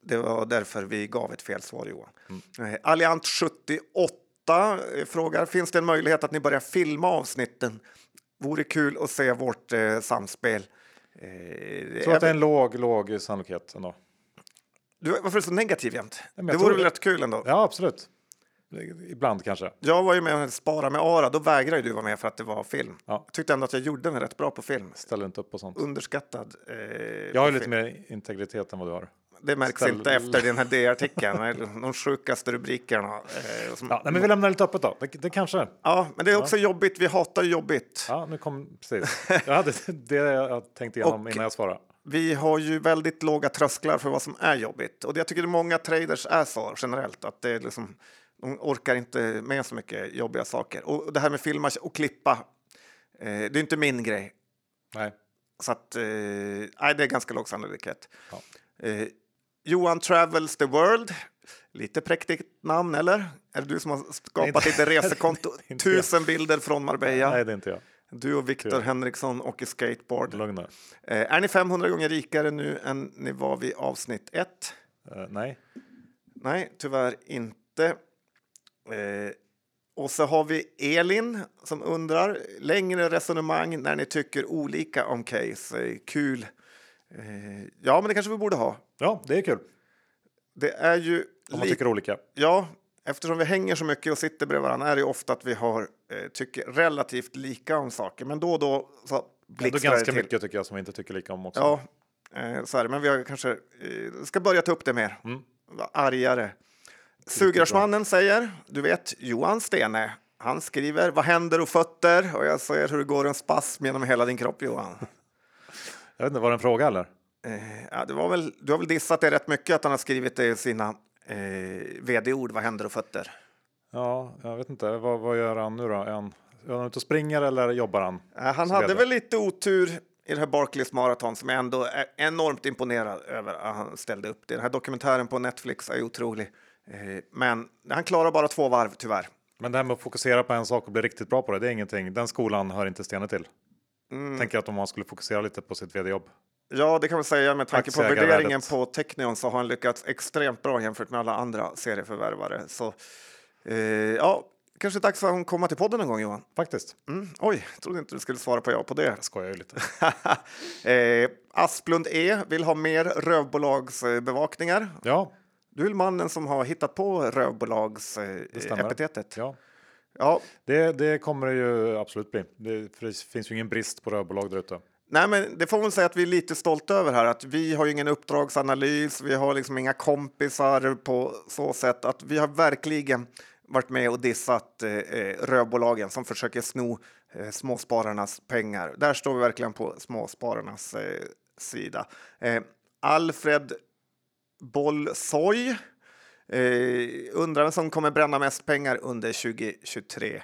Det var därför vi gav ett fel svar, Johan. Mm. Alliant 78 eh, frågar, finns det en möjlighet att ni börjar filma avsnitten? Vore kul att se vårt eh, samspel. Eh, Jag tror att det är en låg, låg sannolikhet ändå. Du, varför är du så negativ jämt? Det vore väl rätt kul ändå? Ja, absolut. Ibland kanske. Jag var ju med och spara med Ara, då vägrade du vara med för att det var film. Ja. Jag tyckte ändå att jag gjorde mig rätt bra på film. Ställer inte upp på sånt. Underskattad. Eh, Jag har ju lite mer integritet än vad du har. Det märks ställ- inte efter den här D-artikeln. [LAUGHS] De sjukaste rubrikerna. Eh, som... Ja, nej, men vi lämnar lite öppet då. Det, det kanske. Ja, men det är också jobbigt. Vi hatar jobbigt. Ja, nu kom precis. Jag hade [LAUGHS] det jag tänkt igenom Och- innan jag svarade. Vi har ju väldigt låga trösklar för vad som är jobbigt. Och det- jag tycker många traders är så generellt. Att det är liksom, de orkar inte med så mycket jobbiga saker. Och det här med filma och klippa, eh, det är inte min grej. Nej, Så att, eh, nej, det är ganska låg sannolikhet. Ja. Eh, Johan Travels the World. Lite präktigt namn, eller? Är det du som har skapat ditt resekonto? [LAUGHS] Tusen bilder från Marbella. Nej, det är inte jag. Du och Viktor Kul. Henriksson åker skateboard. Lugn nu. Eh, är ni 500 gånger rikare nu än ni var vid avsnitt 1? Eh, nej. Nej, tyvärr inte. Eh, och så har vi Elin som undrar längre resonemang när ni tycker olika om case. Kul. Eh, ja, men det kanske vi borde ha. Ja, det är kul. Det är ju Om man tycker olika. Ja, eftersom vi hänger så mycket och sitter bredvid varandra är det ofta att vi har eh, tycker relativt lika om saker. Men då och då så blixtrar ganska det till. mycket tycker jag som vi inte tycker lika om också. Ja, eh, så det. Men vi har kanske eh, ska börja ta upp det mer. Mm. Argare. Sugrörsmannen säger, du vet Johan Stene. Han skriver, vad händer och fötter? Och jag säger hur det går en spasm genom hela din kropp Johan. [LAUGHS] Jag vet inte, var det en fråga eller? eh, ja, det var väl, du har väl dissat det rätt mycket att han har skrivit det i sina eh, vd-ord, vad händer och fötter? Ja, jag vet inte. Vad, vad gör han nu då? Är han, är han ute och springer eller jobbar han? Eh, han hade väl lite otur i det här Barclays maraton som jag ändå är enormt imponerad över att han ställde upp. Den här dokumentären på Netflix är otrolig. Eh, Men han klarar bara två varv tyvärr. Men det här med att fokusera på en sak och bli riktigt bra på det, det är ingenting. Den skolan hör inte Stene till. Mm. Tänker att om man skulle fokusera lite på sitt vd-jobb. Ja, det kan man säga med tanke på värderingen på Technion så har han lyckats extremt bra jämfört med alla andra serieförvärvare. Så eh, ja, kanske dags att komma till podden en gång Johan. Faktiskt. Mm. Oj, trodde inte du skulle svara på ja på det. Jag skojar ju lite. [LAUGHS] eh, Asplund E vill ha mer rövbolagsbevakningar. Ja, Du är mannen som har hittat på stämmer. rövbolagsepitetet? ja. Ja, Det, det kommer det ju absolut bli. Det, för det finns ju ingen brist på rörbolag där ute. nej, men det får man säga att vi är lite stolta över här. Att vi har ju ingen uppdragsanalys, vi har liksom inga kompisar på så sätt att vi har verkligen varit med och dissat eh, eh, rövbolagen som försöker sno eh, småspararnas pengar. Där står vi verkligen på småspararnas eh, sida. Eh, Alfred Bollsoy eh, undrar vem som kommer bränna mest pengar under 2023.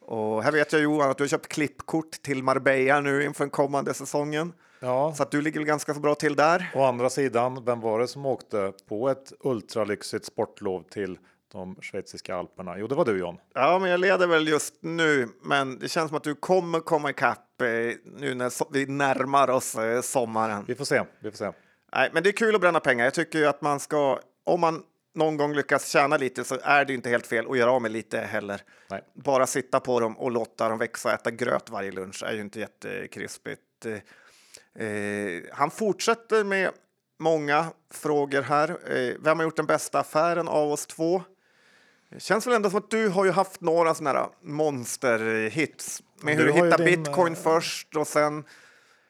Och här vet jag Johan att du har köpt klippkort till Marbella nu inför den kommande säsongen. Ja, Så att du ligger ganska så bra till där. å andra sidan, vem var det som åkte på ett ultralyxigt sportlov till de schweiziska alperna? Jo, det var du John. Ja, men jag leder väl just nu, men det känns som att du kommer komma ikapp eh, nu när so- vi närmar oss eh, sommaren. Vi får se. Vi får se. Nej, men det är kul att bränna pengar. Jag tycker ju att man ska, om man någon gång lyckas tjäna lite så är det inte helt fel att göra av med lite heller. Nej. Bara sitta på dem och låta dem växa och äta gröt varje lunch är ju inte jättekrispigt. Eh, eh, han fortsätter med många frågor här. Eh, vem har gjort den bästa affären av oss två? Det känns väl ändå som att du har ju haft några sådana här monsterhits med Du hur du hittar din, bitcoin eh, först och sen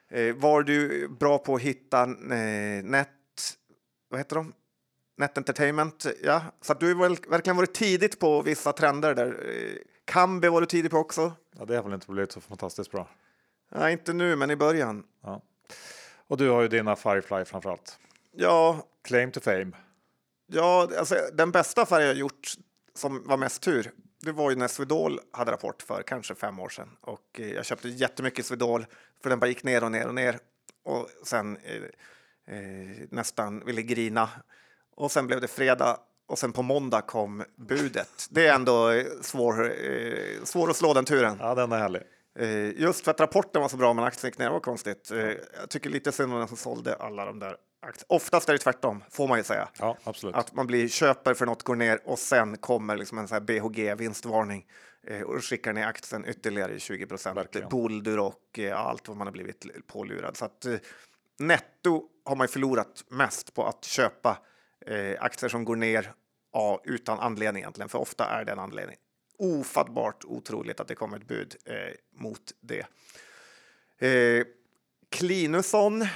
eh, var du bra på att hitta eh, net... Vad heter de? Net Entertainment, ja. Så att du har väl verkligen varit tidigt på vissa trender där. Eh, Kambi var du tidig på också. Ja, det har väl inte blivit så fantastiskt bra. Nej, inte nu, men i början. Ja. Och du har ju dina Firefly framför allt. Ja, Claim to fame. ja alltså, den bästa affär jag gjort som var mest tur, det var ju när Swedol hade rapport för kanske fem år sedan. Och eh, jag köpte jättemycket Swedol för den bara gick ner och ner och ner. Och sen eh, eh, nästan ville grina. Och sen blev det fredag och sen på måndag kom budet. Det är ändå eh, svår, eh, svår att slå den turen. Ja, den är härlig. Eh, just för att rapporten var så bra men aktien gick ner, det var konstigt. Eh, jag tycker lite synd om den som sålde alla de där. Oftast är det tvärtom, får man ju säga. Ja, absolut. Att man blir köper för något går ner och sen kommer liksom en sån här BHG-vinstvarning eh, och skickar ner aktien ytterligare 20 procent. Boldur och eh, allt vad man har blivit pålurad. Så att eh, netto har man ju förlorat mest på att köpa eh, aktier som går ner ja, utan anledning egentligen, för ofta är det en anledning. Ofattbart otroligt att det kommer ett bud eh, mot det. Eh, Klinusson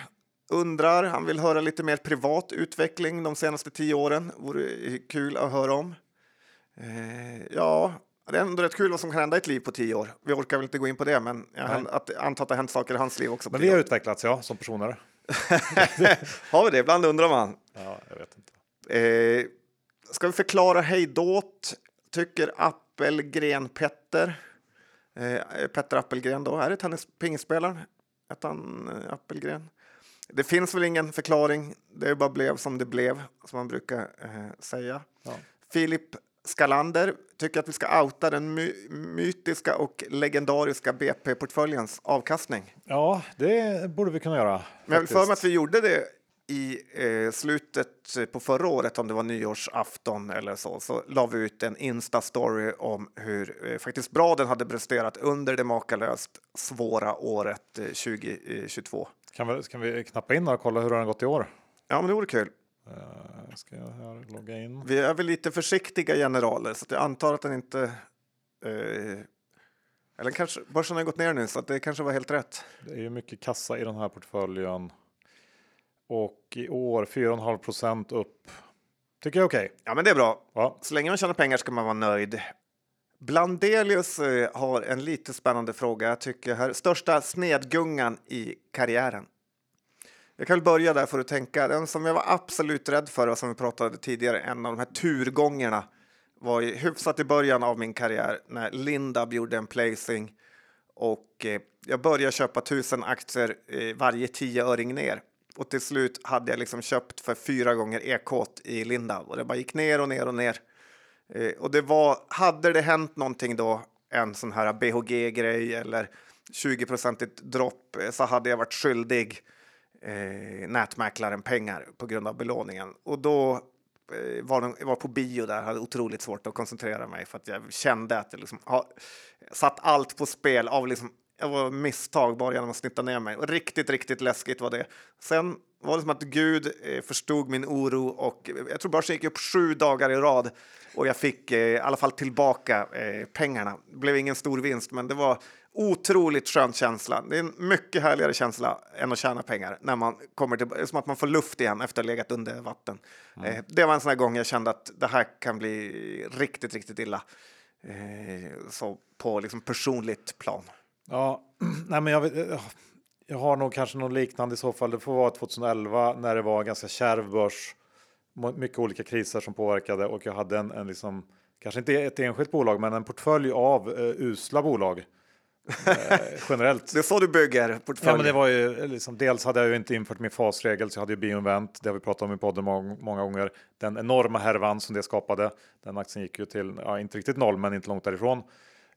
undrar, han vill höra lite mer privat utveckling de senaste tio åren. Vore kul att höra om. Eh, ja, det är ändå rätt kul vad som kan hända i ett liv på tio år. Vi orkar väl inte gå in på det, men jag Nej. att, antar att det har hänt saker i hans liv också. Men vi har år. utvecklats, ja, som personer. [LAUGHS] har vi det? Ibland undrar man. Ja, jag vet inte. Eh, ska vi förklara hejdåt? Tycker Appelgren Petter. Eh, Petter Appelgren då, är det tennis pingisspelaren? Hette han eh, Appelgren? Det finns väl ingen förklaring. Det bara blev som det blev, som man brukar eh, säga. Ja. Filip Skalander tycker att vi ska outa den my mytiska och legendariska BP-portföljens avkastning. Ja, det borde vi kunna göra. Men jag vill för mig att vi gjorde det i eh, slutet på förra året, om det var nyårsafton eller så, så la vi ut en Insta-story om hur eh, faktiskt bra den hade presterat under det makalöst svåra året eh, 2022. Kan vi, kan vi knappa in och kolla hur det har gått i år? Ja, men det vore kul. Uh, ska jag här logga in? Vi är väl lite försiktiga generaler, så jag antar att den inte... Eh, eller kanske, börsen har gått ner nu, så att det kanske var helt rätt. Det är ju mycket kassa i den här portföljen. Och i år 4,5 procent upp. Tycker jag är okej. Ja, men det är bra. Ja. Så länge man tjänar pengar ska man vara nöjd. Blandelius eh, har en lite spännande fråga. Jag tycker här. Största snedgungan i karriären? Jag kan väl börja där för att tänka. Den som jag var absolut rädd för och som vi pratade tidigare, en av de här turgångerna var ju hyfsat i början av min karriär när Lindab gjorde en placing och eh, jag började köpa tusen aktier eh, varje tioöring ner. Och till slut hade jag liksom köpt för fyra gånger ekot i Lindab och det bara gick ner och ner och ner. Eh, och det var, hade det hänt någonting då, en sån här BHG-grej eller 20-procentigt dropp, eh, så hade jag varit skyldig eh, nätmäklaren pengar på grund av belåningen. Och då eh, var de, jag var på bio där, hade otroligt svårt att koncentrera mig för att jag kände att jag liksom har satt allt på spel av liksom jag var misstag bara genom att snitta ner mig. Och riktigt, riktigt läskigt var det. Sen var det som att Gud eh, förstod min oro och jag tror börsen gick upp sju dagar i rad och jag fick eh, i alla fall tillbaka eh, pengarna. Det blev ingen stor vinst, men det var otroligt skön känsla. Det är en mycket härligare känsla än att tjäna pengar när man kommer till, som att man får luft igen efter att ha legat under vatten. Eh, det var en sån här gång jag kände att det här kan bli riktigt, riktigt illa. Eh, så på liksom personligt plan. Ja, [CLEARS THROAT] nej men jag, vet, eh, jag har nog kanske något liknande i så fall. Det får vara 2011 när det var ganska kärv börs. Mycket olika kriser som påverkade och jag hade en, en liksom, kanske inte ett enskilt bolag, men en portfölj av eh, usla bolag. Eh, [LAUGHS] generellt. Det är så du bygger Ja, portföljen. men det var ju liksom, dels hade jag ju inte infört min fasregel, så jag hade ju Bioinvent, det har vi pratat om i podden många, många gånger. Den enorma härvan som det skapade, den aktien gick ju till, ja, inte riktigt noll, men inte långt därifrån.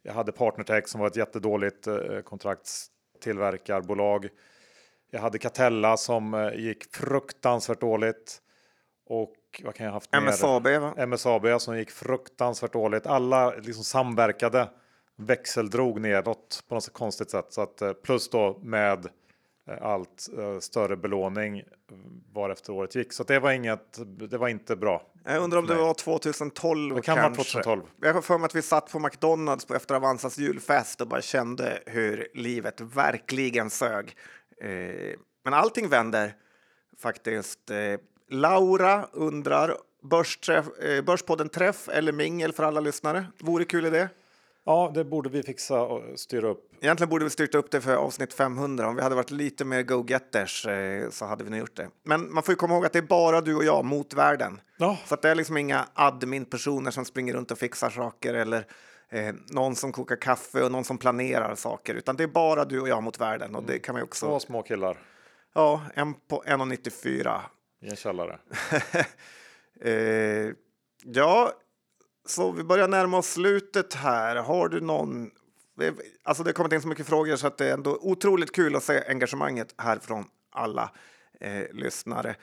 Jag hade Partnertech som var ett jättedåligt eh, kontraktstillverkarbolag. Jag hade Catella som eh, gick fruktansvärt dåligt. Och vad kan jag ha haft mer? MSAB, va? MSAB som gick fruktansvärt dåligt. Alla liksom samverkade, växeldrog nedåt på något konstigt sätt. Så att, eh, plus då med allt eh, större belåning var efter året gick. Så det var inget, det var inte bra. Jag undrar om det var 2012 Det kan vara kanske. 2012. Jag har för mig att vi satt på McDonalds på efter Avanzas julfest och bara kände hur livet verkligen sög. Eh, men allting vänder faktiskt. Eh, Laura undrar, eh, Börspodden Träff eller mingel för alla lyssnare? Vore kul idé. Ja, det borde vi fixa och styra upp. Egentligen borde vi styrt upp det för avsnitt 500. Om vi hade varit lite mer go-getters eh, så hade vi nog gjort det. Men man får ju komma ihåg att det är bara du och jag mot världen. Ja. Så det är liksom inga admin-personer som springer runt och fixar saker eller eh, någon som kokar kaffe och någon som planerar saker. Utan det är bara du och jag mot världen. Och det kan man också... Två små killar Ja, en på 1,94. i en källare. [LAUGHS] Eh, ja, så vi börjar närma oss slutet här. Har du någon... Alltså det har kommit in så mycket frågor så att det är ändå otroligt kul att se engagemanget här från alla eh, lyssnare.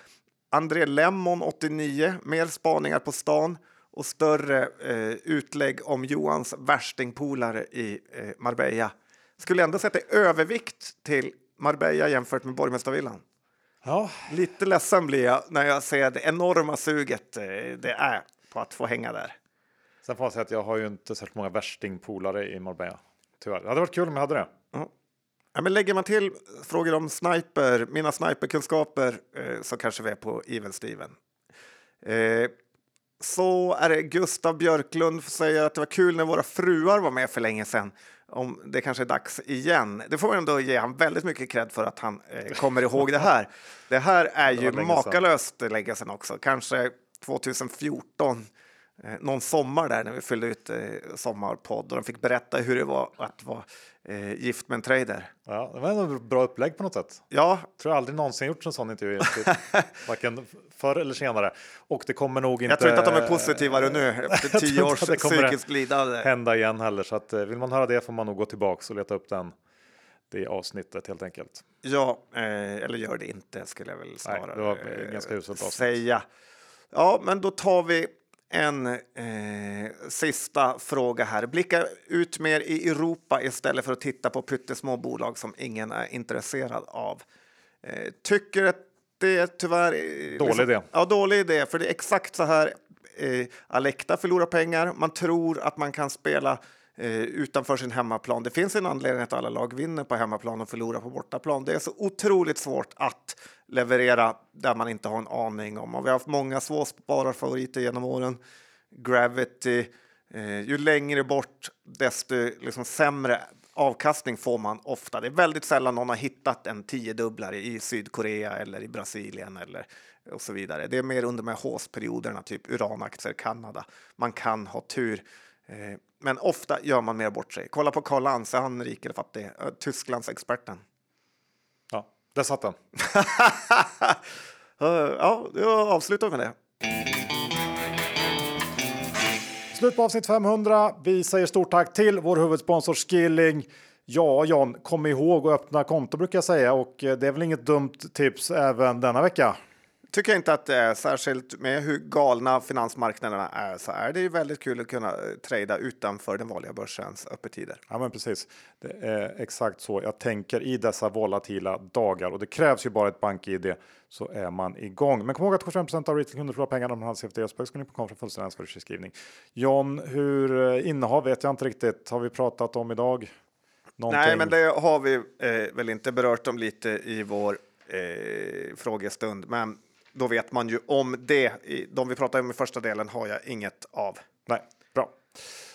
André Lemmon, 89, mer spaningar på stan och större eh, utlägg om Johans värstingpolare i eh, Marbella. Skulle ändå sätta i övervikt till Marbella jämfört med Borgmästarvillan. Ja, Lite ledsen blir jag när jag ser det enorma suget eh, det är på att få hänga där. Sen får man säga att jag har ju inte särskilt många värstingpolare i Marbella. Tyvärr. Det hade varit kul om jag hade det. Ja, men lägger man till frågor om sniper, mina sniperkunskaper eh, så kanske vi är på Evil Steven. Eh, så är det Gustav Björklund som säger att det var kul när våra fruar var med för länge sedan. Om det kanske är dags igen. Det får man ändå ge han väldigt mycket cred för att han eh, kommer ihåg det här. Det här är [LAUGHS] Det ju makalöst länge sedan också. Kanske 2014 eh, någon sommar där när vi fyllde ut eh, sommarpodd och de fick berätta hur det var att vara eh, gift med en trader. Ja, det var ändå ett bra upplägg på något sätt. Ja, tror jag aldrig någonsin gjort en sån intervju, [LAUGHS] varken förr eller senare. Och det kommer nog inte. jag tror inte att de är positivare nu efter [LAUGHS] tio års psykiskt lidande. hända igen heller. Så att, eh, vill man höra det får man nog gå tillbaks och leta upp den. Det avsnittet helt enkelt. Ja, eh, eller gör det inte skulle jag väl snarare Nej, det var eh, ganska uselt avsnitt. säga. Ja, men då tar vi en eh, sista fråga här. Blicka ut mer i Europa istället för att titta på pyttesmå bolag som ingen är intresserad av. Eh, tycker att det är tyvärr... Eh, dålig liksom, idé. Ja, dålig idé, för det är exakt så här eh, Alekta förlorar pengar. Man tror att man kan spela Eh, utanför sin hemmaplan. Det finns en anledning att alla lag vinner på hemmaplan och förlorar på bortaplan. Det är så otroligt svårt att leverera där man inte har en aning om. Och vi har haft många spararfavoriter genom åren. Gravity. Eh, ju längre bort, desto liksom sämre avkastning får man ofta. Det är väldigt sällan någon har hittat en tiodubblare i Sydkorea eller i Brasilien eller och så vidare. Det är mer under de här håsperioderna, typ uranaktier, Kanada. Man kan ha tur. Eh, men ofta gör man mer bort sig. Kolla på Karl Lantz, han rik eller fattig? Tysklands experten. Ja, där satt den. [LAUGHS] ja, jag avslutar med det. Slut på avsnitt 500. Vi säger stort tack till vår huvudsponsor Skilling. Ja, John, kom ihåg att öppna konto brukar jag säga och det är väl inget dumt tips även denna vecka tycker jag inte att det är särskilt med hur galna finansmarknaderna är så är det ju väldigt kul att kunna eh, trada utanför den vanliga börsens öppettider. Ja, men precis. Det är exakt så jag tänker i dessa volatila dagar och det krävs ju bara ett bank-id så är man igång. Men kom ihåg att 75 av retailkunder förlorar pengar om man har CFD på Exponent.com för fullständig ansvarsförskrivning. John, hur eh, innehav vet jag inte riktigt. Har vi pratat om idag? Någonting? Nej, men det har vi eh, väl inte berört om lite i vår eh, frågestund. Men då vet man ju om det. De vi pratade om i första delen har jag inget av. Nej, bra.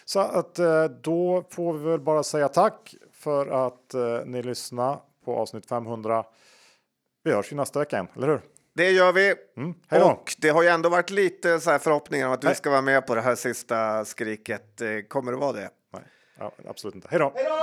Så att eh, då får vi väl bara säga tack för att eh, ni lyssnade på avsnitt 500. Vi hörs ju nästa vecka, igen, eller hur? Det gör vi. Mm, och det har ju ändå varit lite så här förhoppningar om att du Nej. ska vara med på det här sista skriket. Eh, kommer du vara det? Nej, ja, absolut inte. Hej då! Hej då!